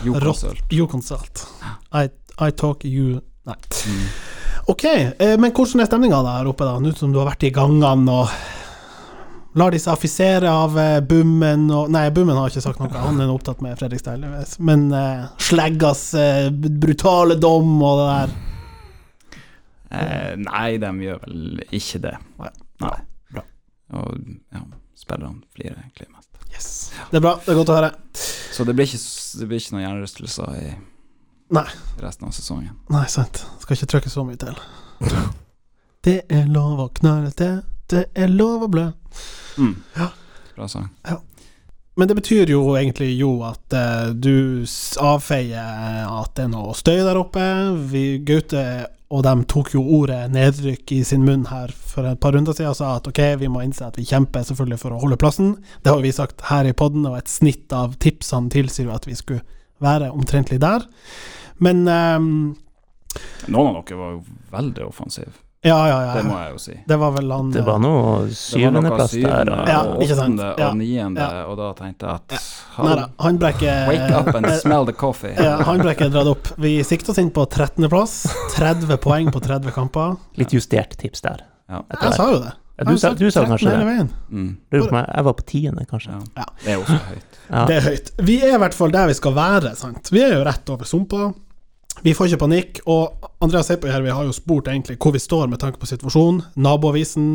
Jokonsult. You Consult. I, I talk you Nei. Mm. Ok, eh, men hvordan er stemninga der oppe, da? Nå som du har vært i gangene og lar de seg affisere av eh, Bummen og Nei, Bummen har ikke sagt noe, han er opptatt med Fredrikstad, heldigvis. Men eh, Sleggas eh, brutale dom og det der Eh, nei, de gjør vel ikke det. Nei. Nei. Bra. Og ja, spillerne flirer egentlig mest. Yes. Det er bra, det er godt å høre. Så det blir ikke, det blir ikke noen hjernerystelser i Nei. resten av sesongen. Nei, sant. Skal ikke trykke så mye til. Det er lov å knarre til, det er lov å blø. Mm. Ja. Bra sang. Men det betyr jo egentlig jo at eh, du avfeier at det er noe støy der oppe. Vi Gaute og de tok jo ordet nedrykk i sin munn her for et par runder siden og sa at ok, vi må innse at vi kjemper selvfølgelig for å holde plassen. Det har vi sagt her i podden, og et snitt av tipsene tilsier jo at vi skulle være omtrentlig der. Men um, Noen av dere var jo veldig offensive, ja, ja, ja. det må jeg jo si. Det var vel han Det var noe var syvendeplass der. og- Ja, ikke sant. åttende Ja. og niende, Ja. og da tenkte jeg at Nei da, Håndbrekke Wake up and smell the coffee. Ja, Håndbrekke er dratt opp. Vi sikter oss inn på 13.-plass. 30 poeng på 30 kamper. Litt justert tips der. Ja. Jeg sa jo det. Ja, du, sa, du sa kanskje det. Mm. Lurer på meg, jeg var på tiende, kanskje. Ja. Ja. Det er også høyt. Ja. Det er høyt. Vi er i hvert fall der vi skal være, sant. Vi er jo rett over sumpa. Vi får ikke panikk. Og Andreas Heipo her, vi har jo spurt egentlig hvor vi står med tanke på situasjonen. Naboavisen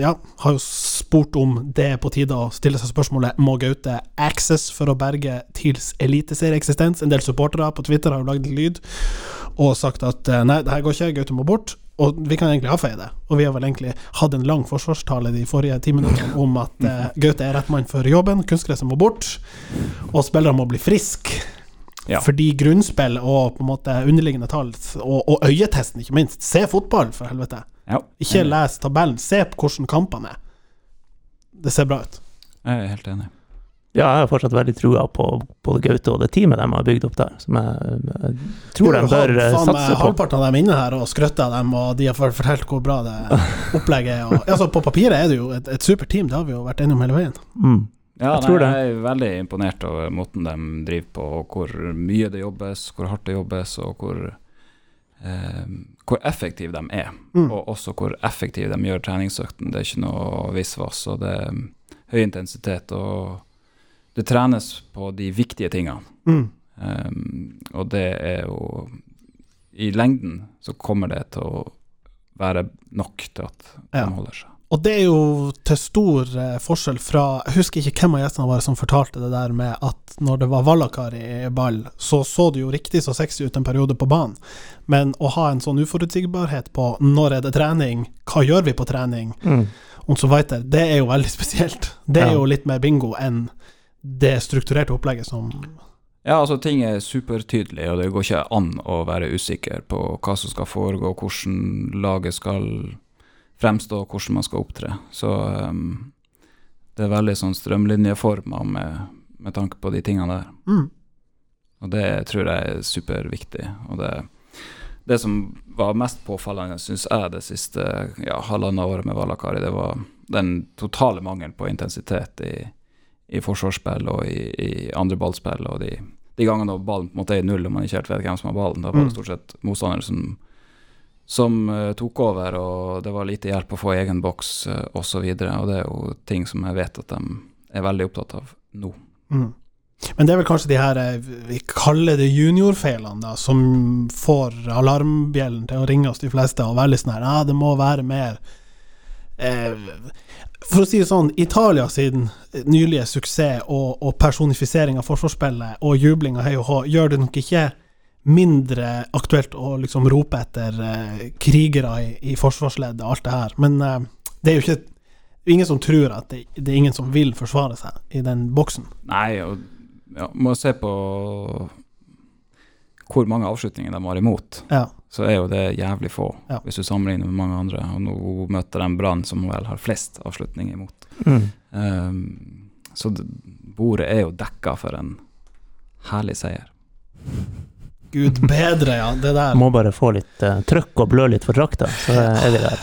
ja, har jo spurt om det er på tide å stille seg spørsmålet Må Gaute access for å berge TILs eliteserieeksistens? En del supportere på Twitter har jo lagd lyd og sagt at eh, nei, det her går ikke, Gaute må bort. Og vi kan egentlig avfeie det. Og vi har vel egentlig hatt en lang forsvarstale de forrige ti minuttene om at eh, Gaute er rett mann for jobben, kunstgresset må bort, og spillere må bli friske. Ja. Fordi grunnspill og på en måte underliggende tall, og, og øyetesten ikke minst Se fotball, for helvete. Ja. Ikke les tabellen, se på hvordan kampene er. Det ser bra ut. Jeg er helt enig. Ja, jeg har fortsatt veldig trua på både Gaute og det teamet de har bygd opp der, som jeg, jeg tror de Du har bør eh, faen meg satse på. Halvparten av dem inne her og skrøtter av dem, og de har fort- fortalt hvor bra det opplegget er. Og, altså, på papiret er det jo et, et supert team, det har vi jo vært enige om hele veien. Mm. Ja, Jeg tror nei, jeg er veldig imponert over måten de driver på, og hvor mye det jobbes, hvor hardt det jobbes, og hvor, eh, hvor effektive de er. Mm. Og også hvor effektive de gjør treningsøkten. Det er ikke noe visvas, og det er høy intensitet. Og det trenes på de viktige tingene. Mm. Um, og det er jo I lengden så kommer det til å være nok til at de holder seg. Og det er jo til stor eh, forskjell fra Jeg husker ikke hvem av gjestene våre som fortalte det der med at når det var Vallakar i ball, så så det jo riktig så sexy ut en periode på banen, men å ha en sånn uforutsigbarhet på når er det trening, hva gjør vi på trening, Mm. og så weiter, det er jo veldig spesielt. Det er Ja. jo litt mer bingo enn det strukturerte opplegget som Ja, altså ting er supertydelig, og det går ikke an å være usikker på hva som skal foregå, hvordan laget skal fremstå, hvordan man skal opptre. Så um, det er veldig sånn strømlinjeforma med, med tanke på de tingene der. mm. Og det tror jeg er superviktig. Og det, det som var mest påfallende, syns jeg, det siste ja, halvannet året med Valakari, det var den totale mangelen på intensitet i, i forsvarsspill og i, i andre ballspill. Og de, de gangene ballen på en måte er i null og man ikke helt vet hvem som har ballen, da var Mm. det stort sett motstandere som, som eh, tok over, og det var lite hjelp å få egen boks uh, osv. Og, så og det er jo ting som jeg vet at de er veldig opptatt av nå. Mm. Men det er vel kanskje de her eh, vi kaller det juniorfeilene, som får alarmbjellen til å ringe oss de fleste, og veldig sånn her Ja, det må være mer eh, For å si det sånn, Italia sin nylige suksess og, og personifisering av forsvarsspillet og jubling av hei og hå gjør det nok ikke mindre aktuelt å liksom rope etter eh, krigere i, i forsvarsleddet og alt det her. Men eh, det er jo ikke ingen som tror at det, det er ingen som vil forsvare seg i den boksen. Nei, og ja, må se på hvor mange avslutninger de har imot. Ja. Så er jo det jævlig få, Ja. hvis du sammenligner med mange andre. Og nå møter de Brann, som vel har flest avslutninger imot. Mm. Um, så bordet er jo dekka for en herlig seier. Gud bedre, ja. Det der. Må bare få litt uh, trøkk og blø litt for drakta, så er vi der.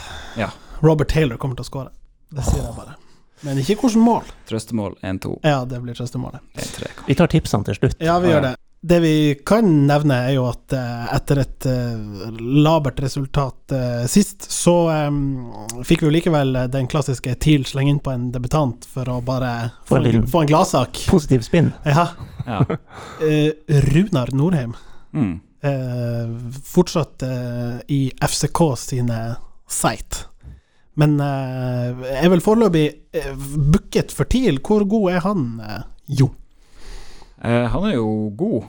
Robert Taylor kommer til å skåre. Det sier jeg bare. Men ikke hvordan mål. Trøstemål 1-2, Ja, det blir trøstemålet. 1-3. Vi tar tipsene til slutt. Ja, vi gjør det. Det vi kan nevne, er jo at eh, etter et eh, labert resultat sist, så um, fikk vi jo likevel den klassiske TIL slenge inn på en debutant for å bare Få få en en, en gladsak. Positiv spinn. Ja. Ja. uh, Runar Norheim. Mm. eh, fortsatt eh, i FCK sine site. Men eh, er vel foreløpig eh, booket for TIL. Hvor god er han, eh, Jo? Eh, han er jo god.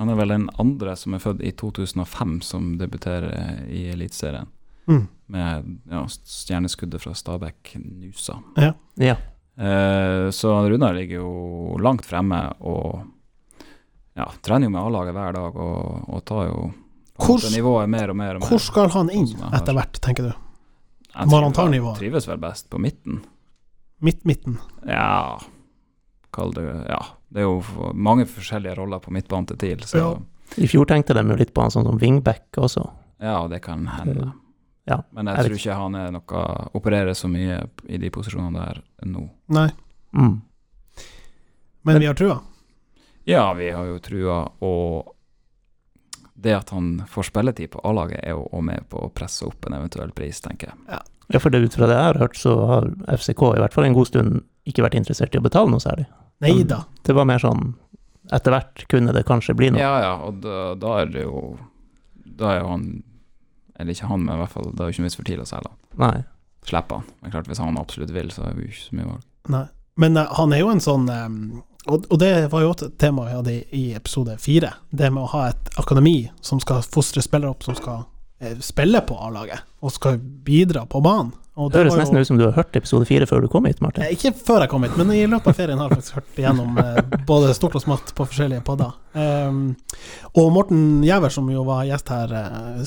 Han er vel den andre som er født i 2005 som debuterer i Eliteserien. Mm. Med ja, stjerneskuddet fra Stabæk Nusa. Ja. Eh, så Runar ligger jo langt fremme og ja, trener jo med A-laget hver dag og, og tar jo Hvor- nivået mer og mer og mer. Hvor skal han inn Sånn etter hvert, tenker du? Når han tar nivået? Trives vel best på midten. Midt-midten. Ja Kall det Ja. Det er jo mange forskjellige roller på midtbanen til TIL, Ja. I fjor tenkte de jo litt på han sånn som wingback også. ja, det kan hende. Ja, Men jeg jeg tror ikke han er noe opererer så mye i de posisjonene der nå. Nei, Mm. men vi har trua. Ja, vi har jo trua, og det at han får spilletid på A-laget, er jo òg med på å presse opp en eventuell pris, tenker jeg. Ja, for det ut fra det jeg har hørt, så har FCK i hvert fall en god stund ikke vært interessert i å betale noe særlig. Nei da. Det var mer sånn Etter hvert kunne det kanskje bli noe. Ja, ja, og da, da er det jo Da er jo han Eller ikke han, men i hvert fall det er jo ikke noe vits for tidlig å selge han. Nei. Slippe han. Men klart, hvis han absolutt vil, så er det jo ikke så mye valg. Nei. Men uh, han er jo en sånn eh, og, og det var jo et tema vi hadde i, episode fire. Det med å ha et akademi som skal fostre spillere opp som skal eh, spille på A-laget, og skal bidra på banen. Og Det høres jo- nesten ut som du har hørt episode fire før du kom hit, Martin. Eh, Ikke før jeg kom hit, men i løpet av ferien har jeg faktisk hørt igjennom eh, både stort og smått på forskjellige podder. Um, og Morten Giæver, som jo var gjest her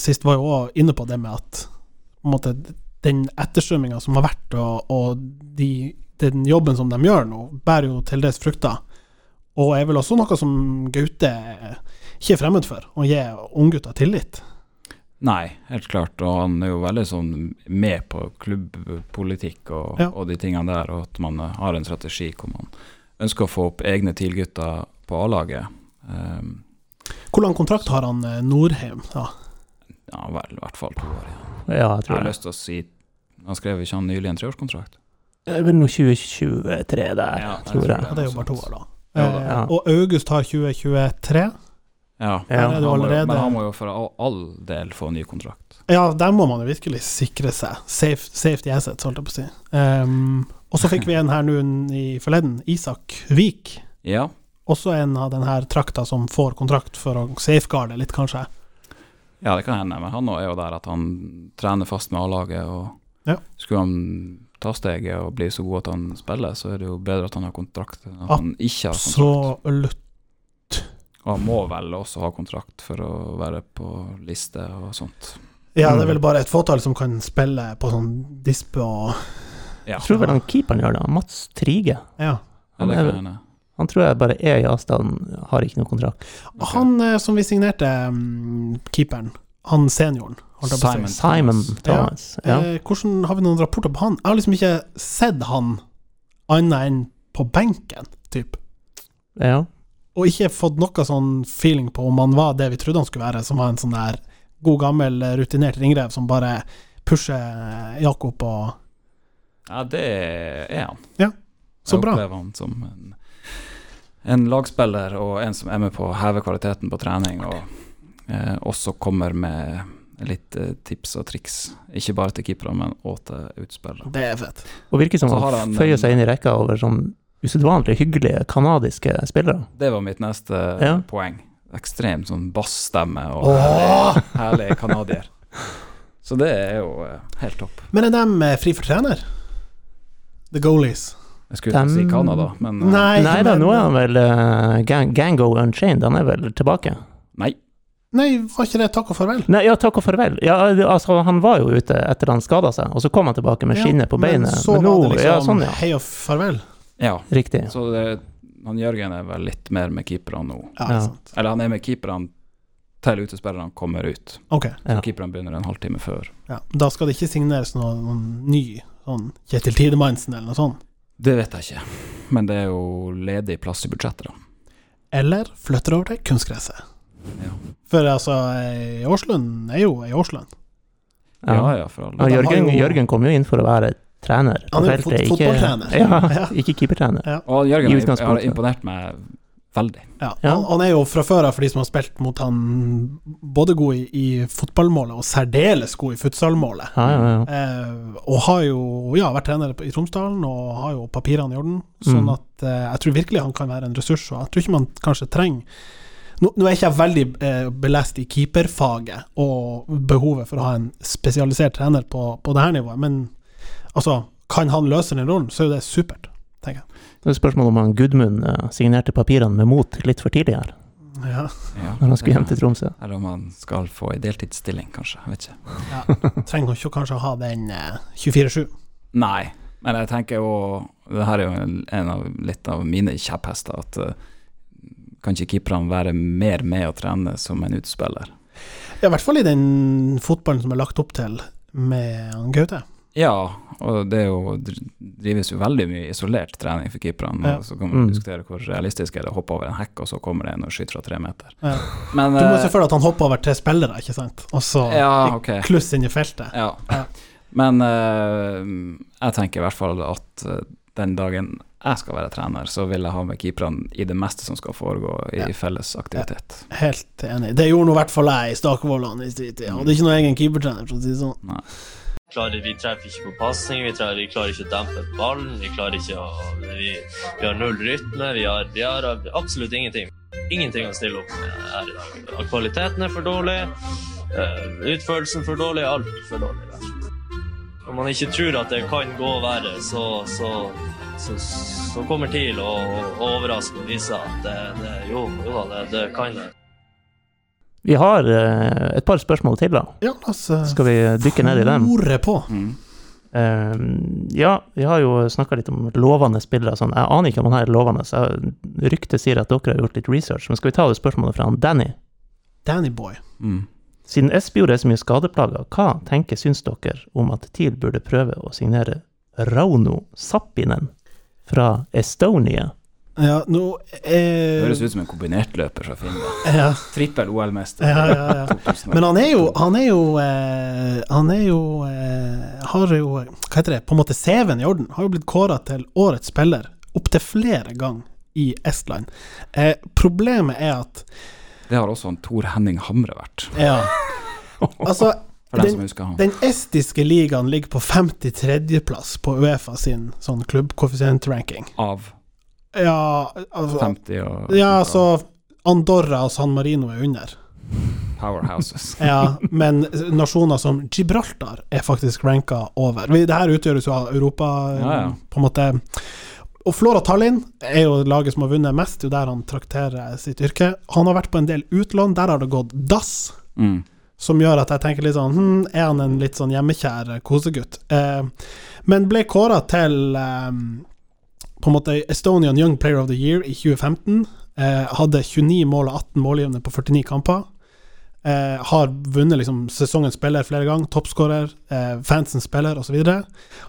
sist, var jo òg inne på det med at på en måte, den etterstrømminga som har vært, og, og de, den jobben som de gjør nå, bærer jo til dels frukter. Og er vel også noe som Gaute ikke er fremmed for, å gi unggutter tillit. Nei, helt klart. Og han er jo veldig sånn med på klubbpolitikk og, Ja. og de tingene der, og at man har en strategi hvor man ønsker å få opp egne TIL-gutter på A-laget. Um, Hvor lang kontrakt har han eh, Norheim? Ja. ja, vel, i hvert fall to år igjen. Ja, jeg Jeg har det. lyst til å si Han skrev ikke han nylig en treårskontrakt? Noe 2023 der, Ja, tror jeg. Ja, det er jo bare to år, da. Ja, da. Eh, Ja. Og August har 2023. Ja, men er han jo- allerede- men han må jo for all, all del få ny kontrakt. Ja, der må man jo virkelig sikre seg. Safe, safety assets, holdt jeg på å si. Um, og så fikk vi en her nå i forleden. Isak Vik. Ja, Også en av denne trakta som får kontrakt for å safeguarde litt, kanskje. ja, det kan hende. Men han er jo der at han trener fast med A-laget. Og Ja. skulle han ta steget og bli så god at han spiller, så er det jo bedre at han har kontrakt enn at han ikke har kontrakt. Så. Og han må vel også ha kontrakt for å være på liste og sånt. Ja, det er Mm. vel bare et fåtall som kan spille på sånn dispe og Ja, Jeg tror vel han keeperen gjør det, Mats Trige. Ja. han er-. Han tror jeg bare er i avstand, har ikke noe kontrakt. Okay. Han eh, som vi signerte, mm, keeperen, han senioren, Simon. si. Simon Thomas. Ja. Eh, hvordan Har vi noen rapporter på han? Jeg har liksom ikke sett han annet enn på benken, typ. ja. Og ikke fått noe sånn feeling på om han var det vi trodde han skulle være, som var en sånn der god gammel rutinert ringrev som bare pusher Jakob og Ja, det er han. Ja, Så bra. jeg bra. opplever han som en, en lagspiller og en som er med på å heve kvaliteten på trening, og eh, også kommer med litt eh, tips og triks. Ikke bare til keepere, men også til utspillere. Det er fett. Og virker som Så han, han føyer seg inn i rekka over sånn usedvanlig hyggelige kanadiske spillere. Det var mitt neste Ja. poeng. Ekstremt sånn bassstemme og Åh! herlig, canadier. Så det er jo eh, helt topp. Men er de eh, fri for trener? The goalies? Jeg skulle ikke si Canada, men Nei, Nei da, nå er han vel uh, gang, Gango Unchained, han er vel tilbake? Nei. Var ikke det takk og farvel? Nei, ja, takk og farvel. Ja, altså, han var jo ute etter han skada seg, og så kom han tilbake med Ja, skinnet på Men beinet. så Men nå, var det liksom ja, sånn, ja. hei og farvel. Ja, Riktig. så det, han Jørgen er vel litt mer med keeperne nå. Ja, Ja. sant. Eller han er med keeperne til utespillerne kommer ut. Ok. Ja. Keeperne begynner en halvtime før. Ja. Da skal det ikke signeres noe, noen ny sånn Kjetil Tidemannsen eller noe sånt? Det vet jeg ikke, men det er jo ledig plass i budsjettet, da. eller flytter over til kunstgresset. Ja. For altså, ei Årslund er jo ei Årslund. ja, Ja. ja, for alle. Ja, Jørgen, jo- Jørgen kom jo inn for å være trener på Han er jo feltet, fot- fotballtrener. Ja, Ja. ikke keepertrener. Og I Jørgen har imponert meg veldig. Ja, Ja. Han, han er jo fra før av, for de som har spilt mot han, både god i, i fotballmålet og særdeles god i futsalmålet. Ja, ja, ja. Eh, og har jo ja, vært trener i Tromsdalen og har jo papirene i orden. Sånn Mm. at eh, jeg tror virkelig han kan være en ressurs. Og jeg tror ikke man kanskje trenger Nå, nå er ikke jeg veldig eh, belest i keeperfaget og behovet for å ha en spesialisert trener på, på det her nivået, men altså, kan han løse den rollen, så er jo det supert, tenker jeg. Det er spørsmål om han Gudmund eh, signerte papirene med mot litt for tidlig her, Ja, Ja, når han skulle hjem til Tromsø. Eller om han skal få ei deltidsstilling, kanskje. Jeg vet ikke. ja. Trenger ikke kanskje å ha den eh, 24-7. Nei, men jeg tenker jo Det her er jo en, en av, litt av mine kjepphester, at eh, kan ikke keeperne være mer med å trene som en utspiller? Ja, I hvert fall i den fotballen som er lagt opp til med Gaute. Ja, og det er jo, drives jo veldig mye isolert trening for keeperne. Ja. Så kan man Mm. diskutere hvor realistisk er det å hoppe over en hekk, og så kommer det en og skyter fra tre meter. Ja. Men Du må eh, se for deg at han hopper over tre spillere, ikke sant? Og så Ja, okay. kluss inn i feltet. Ja. Ja. Men uh, jeg tenker i hvert fall at eh, den dagen jeg skal være trener, så vil jeg ha med keeperne i det meste som skal foregå i Ja. felles aktivitet. Helt enig. Det gjorde nå i hvert fall jeg i Stakvollene i sin tid. Hadde ikke noen egen keepertrener, for å si det sånn. klarer, vi treffer ikke på pasning, vi, vi klarer ikke å dempe ballen. Vi klarer ikke å Vi, vi har null rytme. Vi har, vi har absolutt ingenting. Ingenting å stille opp med her i dag. Kvaliteten er for dårlig. eh, Utførelsen for dårlig. Alt for dårlig. rett. Når man ikke tror at det kan gå verre, så, så, så, så kommer TIL å, å overraske og vise at det, det, jo, jo da, det, det kan det. Vi har uh, et par spørsmål til, da. Ja, altså, Skal vi dykke ned i dem? På. Mm. Uh, ja, vi har jo snakka litt om lovende spillere. Sånn. Jeg aner ikke om han her er lovende. så Ryktet sier at dere har gjort litt research. Men skal vi ta det spørsmålet fra han Danny? Danny Boy. Mm. Siden Espejord er så mye skadeplaga, hva tenker syns dere om at TIL burde prøve å signere Rauno Sappinen fra Estonia? Ja, nå eh, Høres ut som en kombinertløper fra Finland. ja, Trippel OL-mester. ja, ja, ja. Men han er jo Han er jo eh, Han er jo eh, Har jo Hva heter det? På en måte CV-en i orden. Har jo blitt kåra til årets spiller opptil flere ganger i Estland. Eh, problemet er at Det har også en Tor Henning Hamre vært, Ja. Altså, Den- den estiske ligaen ligger på 53.-plass på Uefa sin sånn klubbkoeffisient-ranking. Av Ja, altså 50 og Ja, altså Andorra og San Marino er under. powerhouses. Ja, men nasjoner som Gibraltar er faktisk ranka over. Dette Det her utgjøres jo av Europa, Ja, ja. på en måte. Og Flora Tallinn er jo laget som har vunnet mest, det er jo der han trakterer sitt yrke. Han har vært på en del utlån, der har det gått dass. Mm. Som gjør at jeg tenker litt sånn hm, Er han en litt sånn hjemmekjær kosegutt? Eh, men ble kåra til eh, på en måte Estonian Young Player of the Year i 2015. Eh, hadde 29 mål og 18 målgivende på 49 kamper. Eh, har vunnet liksom sesongens spiller flere ganger, toppskårer, eh, fansens spiller osv.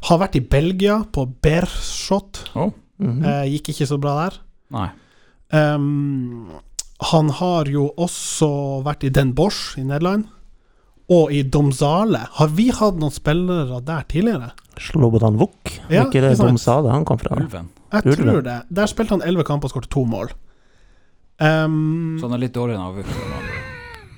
Har vært i Belgia, på Beerschot. Oh, Mhm. Eh, gikk ikke så bra der. nei. Um, han har jo også vært i Den Bosch i Nederland, og i Domzale. Har vi hatt noen spillere der tidligere? Slobodan Vuk, Ja, ikke det Domzale. Domsale han kom fra? Ulven. Jeg Ulven. tror det. Der spilte han elleve kamper og skåret to mål. Um, Så han er litt dårligere enn Avuk.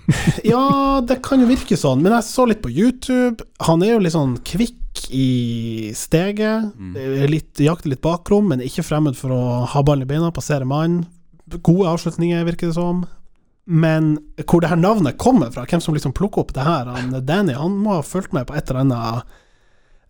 ja, det kan jo virke sånn, men jeg så litt på YouTube. Han er jo litt sånn kvikk i steget. Mm. Litt, jakter litt bakrom, men ikke fremmed for å ha ballen i beina, passere mannen. Gode avslutninger, virker det som. Men hvor det her navnet kommer fra, hvem som liksom plukker opp det her han, Danny, han må ha fulgt med på et eller annet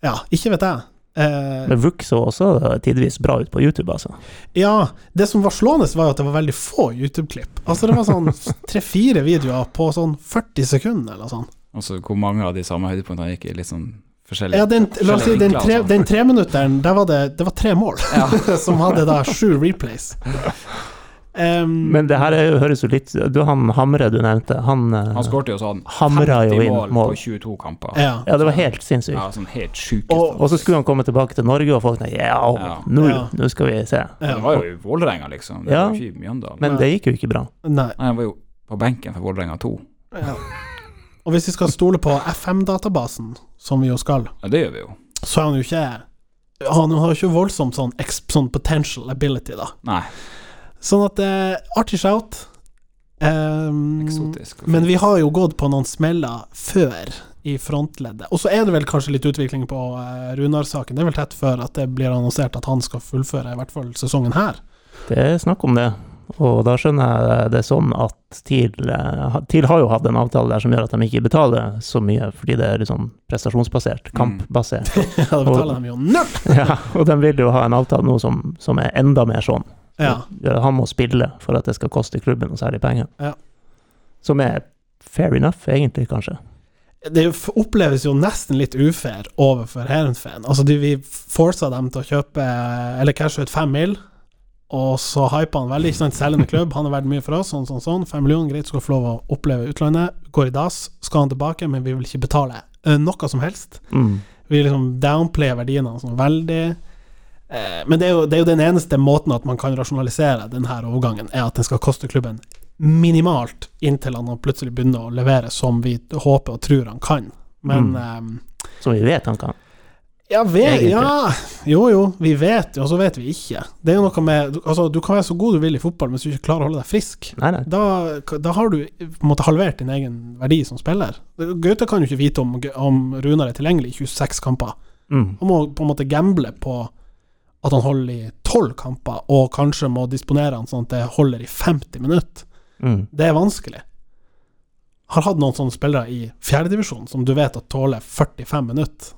Ja, ikke vet jeg. Eh, Men Vuk så også tidvis bra ut på YouTube, altså. ja, det som var slående, var at det var veldig få YouTube-klipp. Altså, det var sånn tre-fire videoer på sånn 40 sekunder, eller sånn. Altså hvor mange av de samme høydepunktene gikk i litt sånn forskjellige Ja, den, la oss si, den, tre, altså. den treminutteren, der var det, det var tre mål, Ja. som hadde da sju replays. Em, Men det her er, høres jo litt Du, han Hamre du nevnte, han, eh, Han skåret jo sånn hamra jo 50 inn mål, mål. på 22 kamper. ja. Ja, det var helt sinnssykt. Ja, sånn helt sjuke Og- Og så skulle han komme tilbake til Norge, og folk tenkte ja, Ja. nå, Ja. nå skal vi se. Ja. Det var jo i Vålerenga, liksom. Det Ja. var jo ikke i Mjøndalen. Men det gikk jo ikke bra. Nei. Nei, han var jo på benken for Vålerenga 2. Ja. Og hvis vi skal stole på FM-databasen, som vi jo skal, Ja, det gjør vi jo. så er han jo ikke Han har jo ikke voldsomt sånn, sånn potential ability, da. Nei, Sånn at eh, Artig shout. Um, eksotisk. men vi har jo gått på noen smeller før i frontleddet. Og så er det vel kanskje litt utvikling på eh, Runar-saken. Det er vel tett før at det blir annonsert at han skal fullføre i hvert fall sesongen her. Det er snakk om det. Og da skjønner jeg det sånn at TIL, eh, TIL har jo hatt en avtale der som gjør at de ikke betaler så mye, fordi det er litt sånn prestasjonsbasert, Mm. kampbasert. Ja, da betaler de jo null! ja, og de vil jo ha en avtale nå som, som er enda mer sånn. Ja. Han må spille for at det skal koste klubben noe særlig penger. Ja. Som er fair enough, egentlig, kanskje. Det er oppleves jo nesten litt ufair overfor Heerenveen. Altså, de, vi forsa dem til å kjøpe Eller cashe ut fem mil, og så hypa han veldig. Ikke sant, selgende klubb, han har vært mye for oss, sånn, sånn, sånn. Fem millioner, greit, skal få lov å oppleve utlandet. Går i dass, skal han tilbake, men vi vil ikke betale eh, noe som helst. Mm. Vi liksom downplayer verdiene hans sånn veldig. Eh, men det er, jo, det er jo den eneste måten at man kan rasjonalisere denne overgangen, er at den skal koste klubben minimalt, inntil han plutselig begynner å levere som vi håper og tror han kan. Men Mm. um, Som vi vet han kan. ja, vi, ja, jo jo, vi vet jo, og så vet vi ikke. Det er jo noe med Altså, du kan være så god du vil i fotball, men hvis du ikke klarer å holde deg frisk, Nei, nei. da, da har du på en måte halvert din egen verdi som spiller. Gaute kan jo ikke vite om, om Runar er tilgjengelig i 26 kamper. Mm. Han må på en måte gamble på at han holder i 12 kamper, og kanskje må disponere han sånn at det holder i 50 minutter. Mm. Det er vanskelig. Har hatt noen sånne spillere i fjerdedivisjon som du vet at tåler 45 minutter,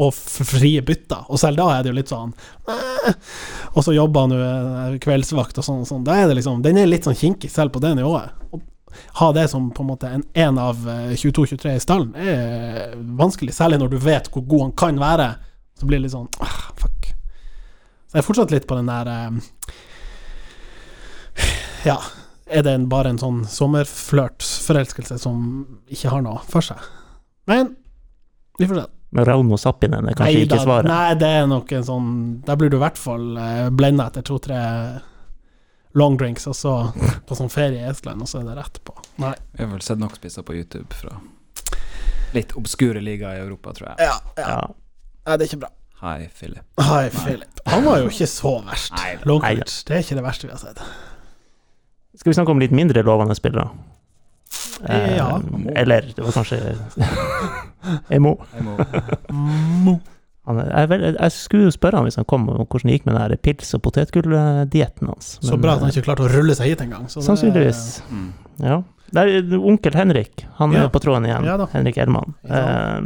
og frie bytter, og selv da er det jo litt sånn eh, Og så jobber han jo eh, kveldsvakt og sånn og sånn. Da er det liksom Den er litt sånn kinkig selv på det nivået. Å ha det som på en måte en, en av eh, 22-23 i stallen er vanskelig, særlig når du vet hvor god han kan være. Så blir det litt sånn ah, fuck. Så jeg er fortsatt litt på den der eh, Ja, er det en, bare en sånn sommerflørtforelskelse som ikke har noe for seg? Men vi får se. Men Rauno Sappinen er kanskje Nei ikke svaret. Nei, det er nok en sånn Der blir du i hvert fall uh, blenda etter to-tre long drinks, og så på sånn ferie i Estland, og så er det rett på. Nei. Vi har vel sett nok spisser på YouTube fra litt obskure ligaer i Europa, tror jeg. Ja, ja. Ja. Nei, det er ikke bra. Hei, Philip. Hei, Philip. Han var jo ikke så verst. Nei da. Det er ikke det verste vi har sett. Skal vi snakke om litt mindre lovende spillere? Eh, Ja. Eller det var kanskje Emo. Er- jeg, jeg skulle jo spørre han hvis han kom, om hvordan det gikk med den pils- og potetgulldietten hans. Så bra at han eh, ikke klarte å rulle seg hit engang. så Sannsynligvis. mm. Ja. Det er onkel Henrik. Han Ja. er på tråden igjen. Ja. Henrik Elman. Ja. Eh,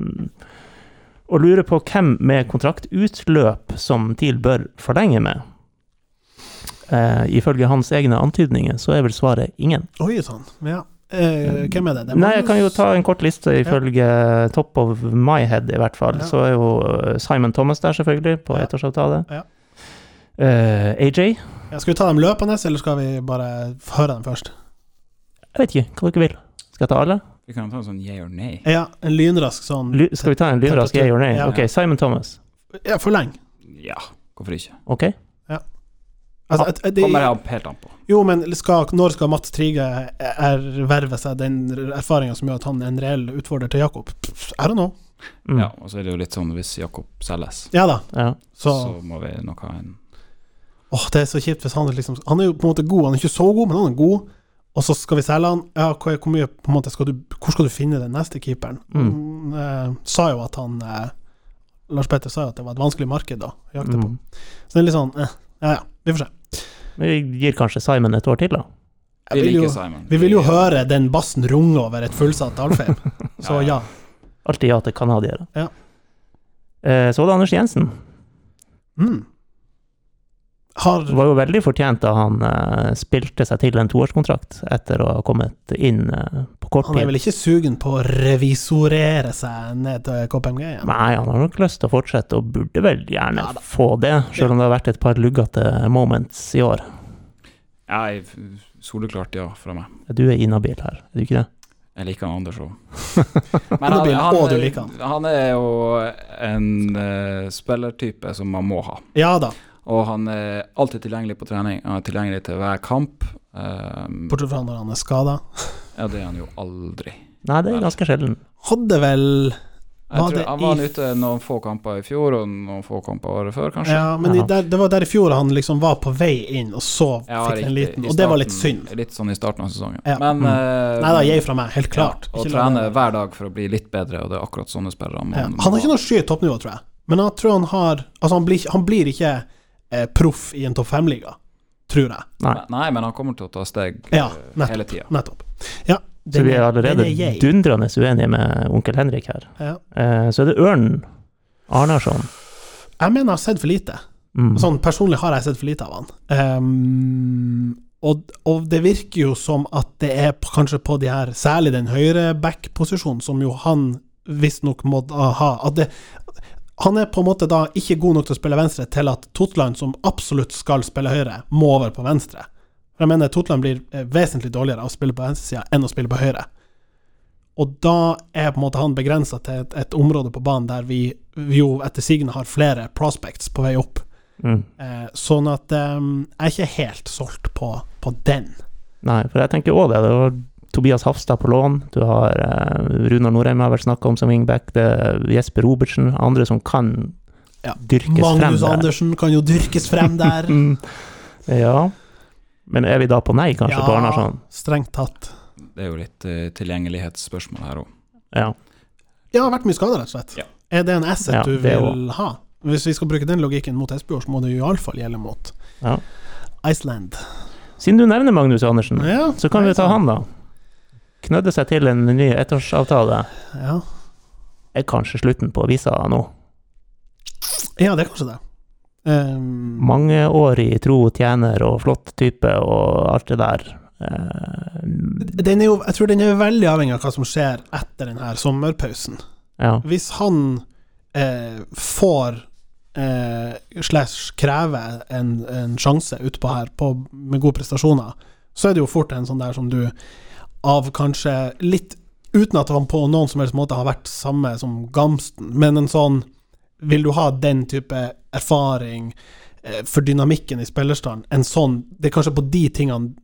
og lurer på hvem med kontraktutløp som TIL bør forlenge med. Eh, ifølge hans egne antydninger så er vel svaret ingen. Oi sann. Ja. Eh, hvem er det? det er Nei, jeg kan jo ta en kort liste ifølge top of my head, i hvert fall. Ja. Så er jo eh, Simon Thomas der, selvfølgelig, på Ja. ettårsavtale. Ja. Eh, AJ? ja, Skal vi ta dem løpende, eller skal vi bare høre dem først? Jeg vet ikke, hva dere vil. Skal jeg ta alle? Vi kan ta en sånn yeah or nay. Ja, en lynrask sånn Ly skal vi ta en lynrask yeah or nay? Ja. Ok, Simon Thomas. Ja, forleng. Ja, hvorfor ikke? Ok? Altså, et- et- det- Kommer jeg helt an på. Jo, men skal, når skal Mats Trige erverve seg den erfaringa som gjør at han er en reell utfordrer til Jakob? Er I don't know. Mm. Ja, og så er det jo litt sånn hvis Jakob selges, Ja da, Ja. så så må vi nok ha en Åh, det er så kjipt hvis han liksom Han er jo på en måte god, han er ikke så god, men han er god. Og så skal vi selge han. Ja, hvor, hvor mye på en måte skal du Hvor skal du finne den neste keeperen? Mm. Mm, eh, sa jo at han eh, Lars Petter sa jo at det var et vanskelig marked å jakte på. Mm. Så det er litt sånn eh, Ja ja, vi får se. Vi gir kanskje Simon et år til, da. Vi vil jo, liker Simon. vi vil jo høre den bassen runge over et fullsatt Alfheim. Så ja. Alltid ja til canadiere. Ja. Eh, så var det Anders Jensen. Mm. Har Det var jo veldig fortjent da han uh, spilte seg til en toårskontrakt etter å ha kommet inn uh, på kort Han er vel ikke sugen på å revisorere seg ned til KPMG igjen? Nei, han har nok lyst til å fortsette, og burde vel gjerne Ja få det, selv om det har vært et par luggete moments i år. Jeg Soleklart ja fra meg. Du er inhabil her, er du ikke det? Jeg liker han Anders òg. Han du liker han. han er jo en uh, spillertype som man må ha. Ja da, Og han er alltid tilgjengelig på trening. Han er tilgjengelig til hver kamp. Um, bortsett fra når han er skada. ja, det er han jo aldri. Nei, det er ganske sjelden. Hadde vel Jeg Var tror Han var i- ute noen få kamper i fjor, og noen få kamper året før, kanskje. Ja, men i, Ja. der, det var der i fjor han liksom var på vei inn, og så Ja, fikk han en liten starten, Og det var litt synd. Litt sånn i starten av sesongen. Ja. Men Mm. uh, Nei da, jeg fra meg, helt klart. Ja, og trene det- hver dag for å bli litt bedre, og det er akkurat sånne spillere man Ja. Han har ikke noe sky i toppnivå, tror jeg. Men jeg tror han har Altså, han blir, han blir ikke eh, proff i en topp fem-liga, tror jeg. Nei. Nei, men han kommer til å ta steg Ja, eh, nettopp. hele tida. Nettopp. Ja, Så vi er allerede er dundrende uenige med onkel Henrik her. Ja. Eh, så er det Ørnen Arnarsson. Jeg mener jeg har sett for lite. Mm. Sånn personlig har jeg sett for lite av han. Um, og, og det virker jo som at det er på, kanskje på de her, særlig den høyre back-posisjonen, som jo han visstnok må da ha. At det, han er på en måte da ikke god nok til å spille venstre til at Totland, som absolutt skal spille høyre, må over på venstre. For jeg mener Totland blir eh, vesentlig dårligere av å spille på venstresida enn å spille på høyre. Og da er på en måte han begrensa til et, et område på banen der vi, vi jo etter sigende har flere prospects på vei opp. Mm. Eh, sånn at eh, jeg er ikke helt solgt på, på den. Nei, for jeg tenker òg det. Det var Tobias Hafstad på lån. Du har eh, Runar Norheim har vært snakka om som wingback. Det er Jesper Robertsen. Andre som kan Ja. dyrkes frem der. Magnus. Andersen kan jo dyrkes frem der. Mm. Ja. Men er vi da på nei, kanskje, på Arnarsson? strengt tatt. Det er jo litt uh, tilgjengelighetsspørsmål her òg. Ja. Ja, har vært mye skader, rett og slett. Ja. Er det en asset Ja, du vil vil ha? Hvis vi skal bruke den logikken mot Espejord, så må det iallfall gjelde mot Ja. Iceland. Siden du nevner Magnus Andersen, Ja, så kan vi ta han, da. Knødde seg til en ny ettårsavtale. Ja. Er kanskje slutten på visa nå. ja, det er kanskje det. Um, Mangeårig tro tjener og flott type og alt det der. Den er jo, jeg tror den er veldig avhengig av hva som skjer etter denne sommerpausen. ja. Hvis han eh, får eh, slash krever en, en sjanse utpå her på, med gode prestasjoner, så er det jo fort en sånn der som du av kanskje litt Uten at han på noen som helst måte har vært samme som Gamsten, men en sånn Vil du ha den type erfaring eh, for dynamikken i spillerstanden? En sånn Det er kanskje på de tingene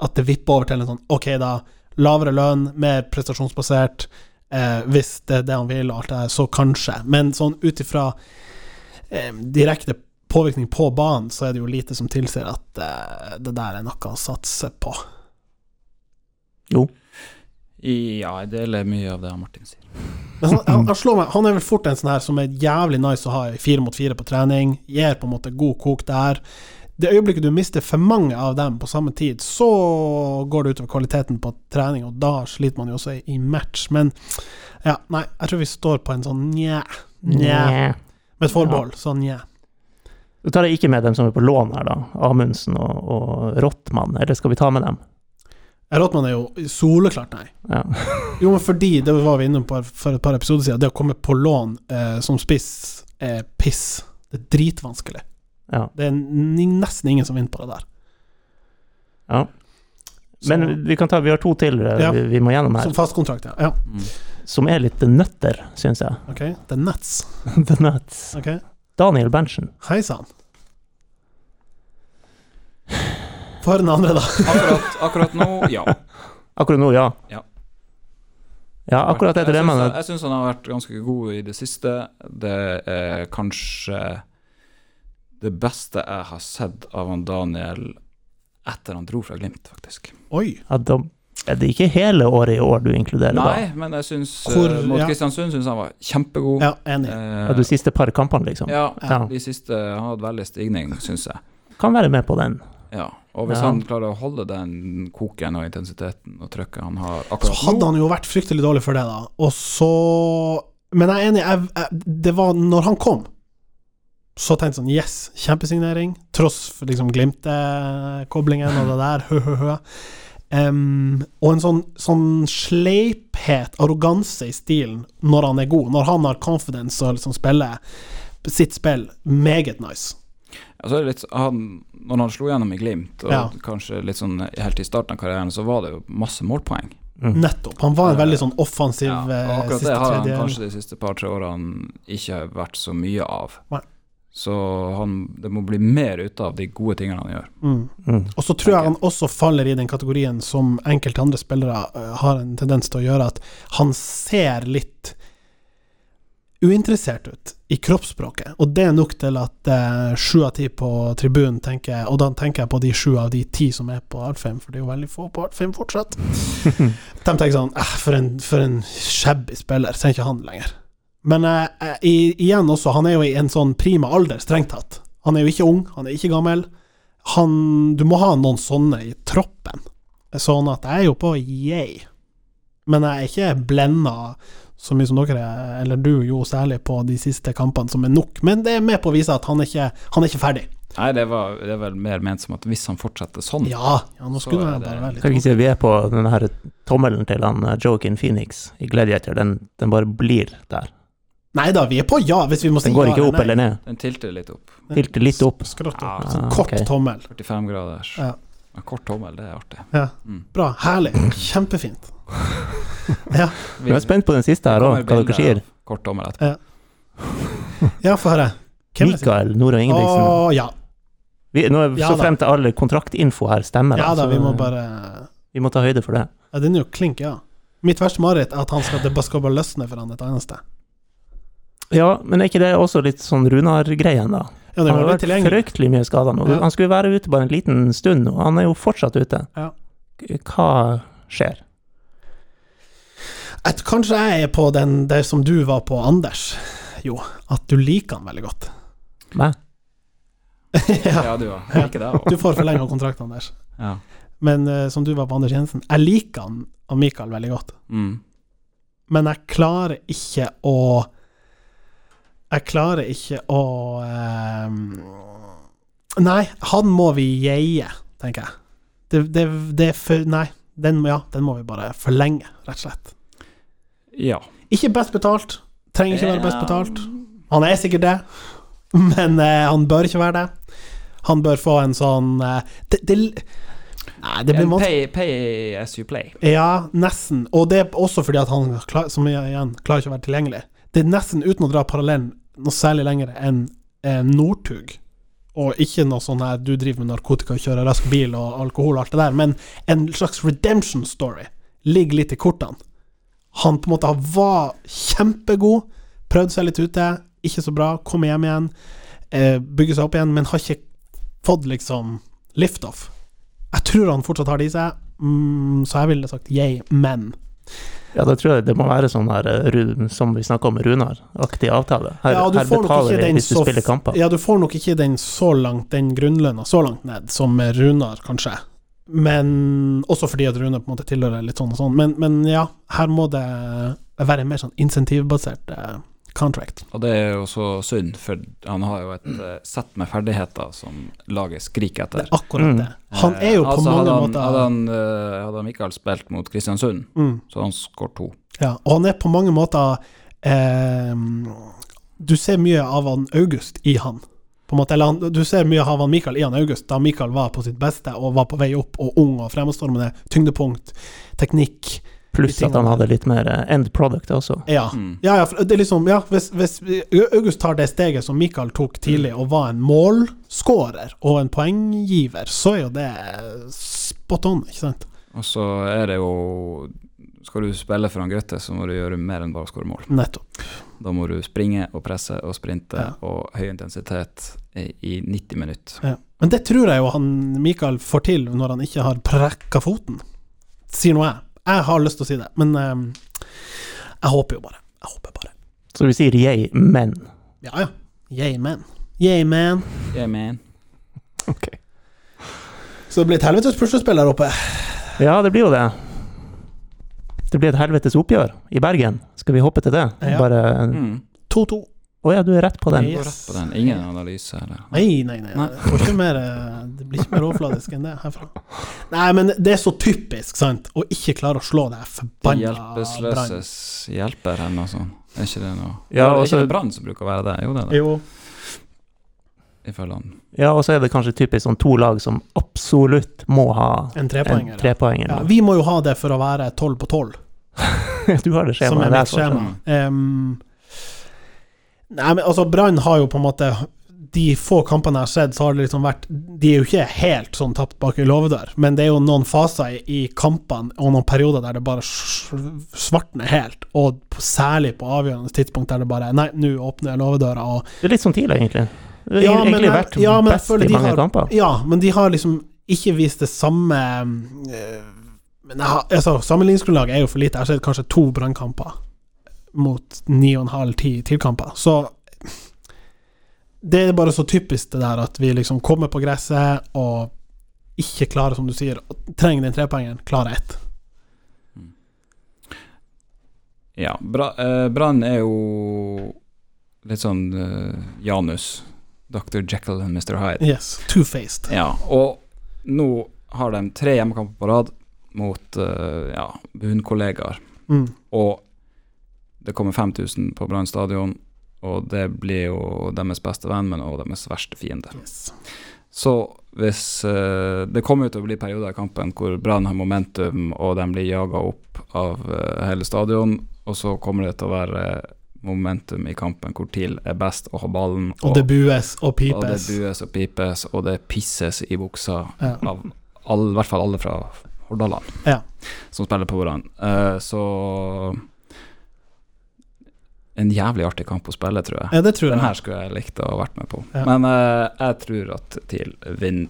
at det vipper over til en sånn Ok, da. Lavere lønn, mer prestasjonsbasert. Eh, hvis det er det han vil, og alt det der, så kanskje. Men sånn ut ifra eh, direkte påvirkning på banen, så er det jo lite som tilsier at eh, det der er noe å satse på. Ja, jeg deler mye av det Martin sier. Men han, han, han slår meg Han er vel fort en sånn her som er jævlig nice å ha i fire mot fire på trening. Gir på en måte god kok der. Det øyeblikket du mister for mange av dem på samme tid, så går det utover kvaliteten på trening, og da sliter man jo også i, match. Men ja, nei, jeg tror vi står på en sånn nja. Nja. Med et forbehold. Sånn nja. Du tar ikke med dem som er på lån her, da. Amundsen og, og Rottmann, eller skal vi ta med dem? Rottmann er jo soleklart nei. Ja. Jo, men fordi, det var vi inne på for et par episoder siden, det å komme på lån eh, som spiss er piss. Det er dritvanskelig. ja. Det er nesten ingen som vinner på det der. ja. Så- Men vi kan ta, vi har to til eh, Ja. vi, vi må gjennom her, Som fastkontrakt, ja. ja. Mm. som er litt nøtter, syns jeg. Ok, The nuts. The Nuts. Okay. Daniel Berntsen. hei sann. Høre den andre, da. Akkurat, akkurat nå, ja. Akkurat nå, ja. Ja. Ja, akkurat etter det, jeg men Jeg syns han har vært ganske god i det siste. Det er kanskje det beste jeg har sett av han Daniel etter han dro fra Glimt, faktisk. Oi. ja, da er det ikke hele året i år du inkluderer, Nei, men jeg syns Hvor- eh, Mot ja. Kristiansund syns han var kjempegod. Ja, enig. da? Eh, de siste par kampene, liksom. ja, Ja. de siste har hadde veldig stigning, syns jeg. Kan være med på den. Ja, og hvis Ja. han klarer å holde den koken og intensiteten og trøkket han har Så hadde nå han jo vært fryktelig dårlig for det, da. Og så Men jeg er enig, jeg, jeg, det var når han kom, så tenkte jeg sånn Yes, kjempesignering. Tross liksom Glimt-koblingen og det der. Hø, hø, hø. Em, og en sånn, sånn sleiphet, arroganse i stilen, når han er god. Når han har confidence og liksom spiller sitt spill. Meget nice. Altså, det litt, han, når han slo gjennom i Glimt, og Ja. kanskje litt sånn helt i starten av karrieren, så var det jo masse målpoeng. Mm. Nettopp. Han var en veldig sånn offensiv Ja, og eh, akkurat det har han kanskje de siste par-tre årene ikke har vært så mye av. Nei. Så han, det må bli mer ut av de gode tingene han gjør. mm. Mm. Og så tror jeg han også faller i den kategorien som enkelte andre spillere eh, har en tendens til å gjøre, at han ser litt uinteressert ut i kroppsspråket. Og det er nok til at eh, sju av ti på tribunen tenker Og da tenker jeg på de sju av de ti som er på Alfheim, for det er jo veldig få på Alfheim fortsatt. De tenker sånn eh, For en, for en shabby spiller, trenger ikke han lenger. Men eh, i, igjen også, han er jo i en sånn prima alder, strengt tatt. Han er jo ikke ung, han er ikke gammel. Han, du må ha noen sånne i troppen. Sånn at jeg er jo på yay. Men jeg er ikke blenda så mye som dere er, eller du jo særlig, på de siste kampene, som er nok. Men det er med på å vise at han er ikke, han er ikke ferdig. Nei, det, var, det var, vel mer ment som at hvis han fortsetter sånn Ja, ja nå Så skulle er det- bare være litt Kan ikke si at vi er på den her tommelen til han eh, Joaquin Phoenix i Gladiator. Den, den bare blir der. Nei da, vi er på ja, hvis vi må si Den går ja ikke opp nei. eller ned. Den tilter litt opp. Tilter litt opp. Skrått opp. Ja, Sånn ah, kort okay. tommel. 45 graders. Ja. En kort tommel, det er artig. Ja. Mm. Bra. Herlig. Kjempefint. Ja, Vi er spent på den siste her òg, hva dere sier. Kort tommel etterpå. ja få høre. Mikael Nora Å Ingebrigtsen. ja. Vi, nå er Ja så frem til alle kontraktinfo her stemmer, Ja da, så vi må bare vi må ta høyde for det. Ja, den er jo klink, ja. Mitt verste mareritt er at han skal, det bare skal løsne for han et annet sted. Ja, men er ikke det også litt sånn Runar-greien, da? Ja, det Han har vært fryktelig mye skada nå. Ja. Han skulle være ute bare en liten stund og han er jo fortsatt ute. Ja. Hva skjer? At kanskje jeg er på den der som du var på, Anders. Jo, at du liker han veldig godt. Meg? ja. Ja, du, òg. Ikke det, Du får forlenga kontrakt, Anders. ja. Men uh, som du var på Anders Jensen, jeg liker han og Mikael veldig godt. Mm. Men jeg klarer ikke å Jeg klarer ikke å um, Nei, han må vi geie, tenker jeg. Det, det, det er for Nei, den, ja, den må vi bare forlenge, rett og slett. Ja. Ikke best betalt. Trenger ikke være best betalt. Han er sikkert det, men eh, han bør ikke være det. Han bør få en sånn eh, det, det, Nei, det blir En pay, pay as you play. Ja, nesten. Og det er også fordi at han klar, som igjen klarer ikke å være tilgjengelig. Det er nesten uten å dra parallellen noe særlig lenger enn eh, Northug. Og ikke noe sånn her du driver med narkotika og kjører rask bil og alkohol og alt det der, men en slags redemption story ligger litt i kortene. Han på en måte var kjempegod, prøvde seg litt ute, ikke så bra, kom hjem igjen, eh, bygger seg opp igjen, men har ikke fått liksom liftoff. Jeg tror han fortsatt har det i seg, mm, så jeg ville sagt yay, men Ja, da tror jeg det må være sånn her, eh, som vi snakka om Runar-aktig avtale. Her, Ja, her betaler vi hvis du spiller kamper. Ja, du får nok ikke den så langt, den grunnlønna så langt ned som med Runar, kanskje. Men også fordi at Rune på en måte tilhører litt sånn og sånn. Men, men ja, her må det være en mer sånn insentivbasert eh, contract. Og det er jo så synd, for han har jo et eh, sett med ferdigheter som laget skriker Det er akkurat Mm. det. Han er jo Eh, på altså, mange hadde han, måter Hadde han, eh, hadde han Mikael spilt mot Kristiansund, mm, så hadde han skåret to. Ja, og han er på mange måter eh, Du ser mye av han August i han. På en måte, eller han, du ser mye av han Mikael i han August, da Mikael var på sitt beste og var på vei opp, og ung og fremadstormende. Tyngdepunkt, teknikk. Pluss at han hadde litt mer eh, end product også. Ja. Mm. Ja, ja, det er liksom Ja, hvis, hvis August tar det steget som Mikael tok tidlig, og var en målskårer og en poenggiver, så er jo det spot on, ikke sant? Og så er det jo Skal du spille for han Grøtte, så må du gjøre mer enn bare å skåre mål. Nettopp. Da må du springe og presse og sprinte Ja. og høy intensitet i, i 90 minutter. Ja. Men det tror jeg jo han Mikael får til når han ikke har prekka foten. Sier nå jeg. Jeg har lyst til å si det, men um, jeg håper jo bare. Jeg håper bare. Så vi sier yay, men. Ja, ja. Yay, men. Yay, man. Yeah, man. Ok. Så det blir et helvetes puslespill der oppe. Ja, det blir jo det. Det blir et helvetes oppgjør i Bergen. Skal vi hoppe til det? Ja. Bare Å Mm. 2-2. ja, du er rett på den. Yes. Rett på den. Ingen analyse, eller? Nei, nei, nei. Nei. Det, ikke mer, det blir ikke mer overfladisk enn det herfra. Nei, men det er så typisk, sant, å ikke klare å slå det forbanna hjelpeløses hjelper, eller noe sånt. Er ikke det noe Ja, og så er det Brann som bruker å være det? Jo, det er det. Jo. Ifølge han. Ja, og så er det kanskje typisk sånn to lag som absolutt må ha En trepoenger. en trepoenger. Ja, vi må jo ha det for å være tolv på tolv, du har det som skjemaet er der. mitt skjema. Um, nei, men altså, Brann har jo på en måte De få kampene jeg har sett, så har det liksom vært De er jo ikke helt sånn tapt bak i låvedør, men det er jo noen faser i, i kampene og noen perioder der det bare svartner helt, og på, særlig på avgjørende tidspunkt der det bare Nei, nå åpner jeg låvedøra, og Det er litt sånn tidlig, egentlig. Det har Ja, egentlig jeg- vært ja, men jeg best i mange har- kamper. Ja, men de har liksom ikke vist det samme øh, Men jeg har, altså, sammenligningsgrunnlaget er jo for lite. Jeg har sett kanskje to brannkamper mot ni og en halv, ti TIL-kamper. Så det er bare så typisk det der at vi liksom kommer på gresset og ikke klarer, som du sier, trenger den trepoengeren, klarer ett. Ja, Bra, eh, Brann er jo litt sånn uh, Janus. Dr. Jekyll and Mr. Hyde. Yes. Two-faced. Ja, og nå har de tre hjemmekamper på rad mot uh, ja, bunnkollegaer. Mm. Og det kommer 5000 på Brann stadion, og det blir jo deres beste venn, men også deres verste fiende. Yes. Så hvis uh, Det kommer til å bli perioder i kampen hvor Brann har momentum, og de blir jaga opp av uh, hele stadion, og så kommer det til å være momentum i kampen hvor TIL er best å ha ballen, Og det bues og og det pipes. bues og pipes, og det pisses i buksa Ja. av all, i hvert fall alle fra Hordaland Ja. som spiller på hverandre. Uh, så En jævlig artig kamp å spille, tror jeg. Ja, det tror Den jeg. her skulle jeg likt å ha vært med på. Ja. Men uh, jeg tror at TIL vinner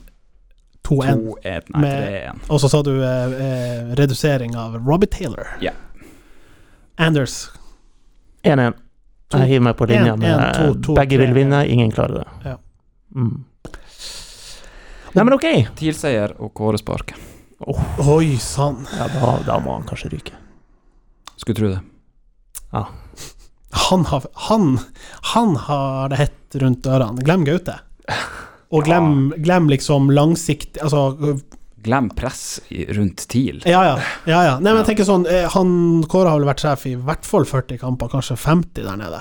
2-1. 2-1, nei Med- 3-1. Og så sa du uh, redusering av Robbie Taylor. Ja. Anders. 1-1. Jeg hiver meg på linja en, med en, to, to, begge vil vinne, ingen klarer det. Ja. Mm. Nei, men ok. TIL-seier og Kåre spark. Oi sann. Ja, da, da må han kanskje ryke. Skulle tro det. Han har, han, han har det hett rundt ørene. Glem Gaute. Og glem, glem liksom langsiktig Altså, Glem press rundt TIL. ja ja. ja, ja. Nei, men jeg tenker sånn eh, Han Kåre har vel vært sjef i hvert fall 40 kamper, kanskje 50 der nede.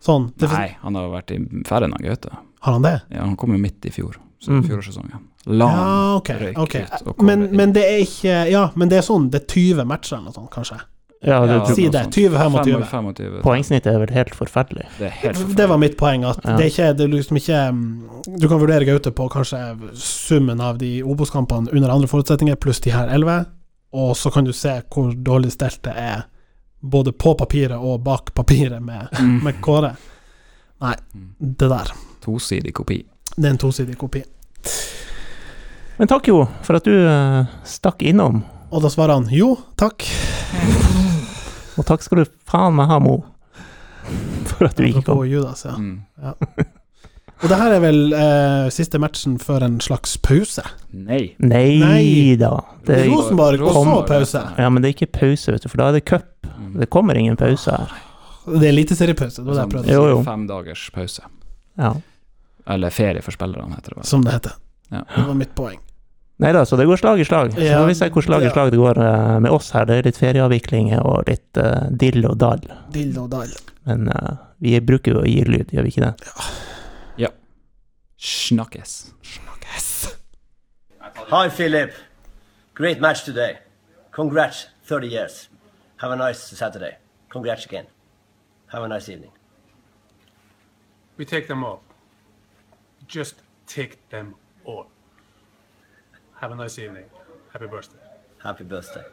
Sånn. Nei, han har vært i færre enn Gaute. Har han det? Ja, han kom jo midt i fjor. Så Mm. fjorårssesongen. La Ja, ok. røyk ok. ut Men, men det er ikke Ja, men det er sånn Det er 20 matcher eller noe sånt, kanskje. Ja, det, Ja, Si det. sånt. 20-25. 25. Poengsnittet er vel helt forferdelig. Det er helt Det var mitt poeng, at Ja. det er ikke det er liksom ikke mm, Du kan vurdere Gaute på kanskje summen av de Obos-kampene under andre forutsetninger, pluss de her elleve, og så kan du se hvor dårlig stelt det er både på papiret og bak papiret med, Mm. med Kåre. Nei, Mm. det der. Tosidig kopi. Det er en tosidig kopi. Men takk jo for at du eh, stakk innom. Og da svarer han jo, takk. Og takk skal du faen meg ha, Mo, for at du ikke kom. Judas, ja. Mm. Og det her er vel eh, siste matchen før en slags pause. Nei. Nei Nei. da. Det er, Rosenborg, og så pause. ja. ja, men det er ikke pause, vet du, for da er det cup. Mm. Det kommer ingen pause her. Det er eliteseriepause, det var det jeg prøvde å si. Fem dagers pause. Ja. Eller ferie for spillerne, heter det vel. Som det heter. Ja. Det var mitt poeng. Nei da, så det går slag i slag. Så Ja, vi se hvor slag i slag det går eh, med oss her. Det er litt ferieavviklinger og litt uh, dill og dall. og dall. Men uh, vi bruker jo å gi lyd, gjør vi ikke det? Ja. Snakkes. Snakkes. Hi, Philip. Great match today. Congrats, 30 years. Have a nice Saturday. Congrats again. Have a nice evening. We take them all. Just take them all. Have a nice evening. Happy birthday. Happy birthday.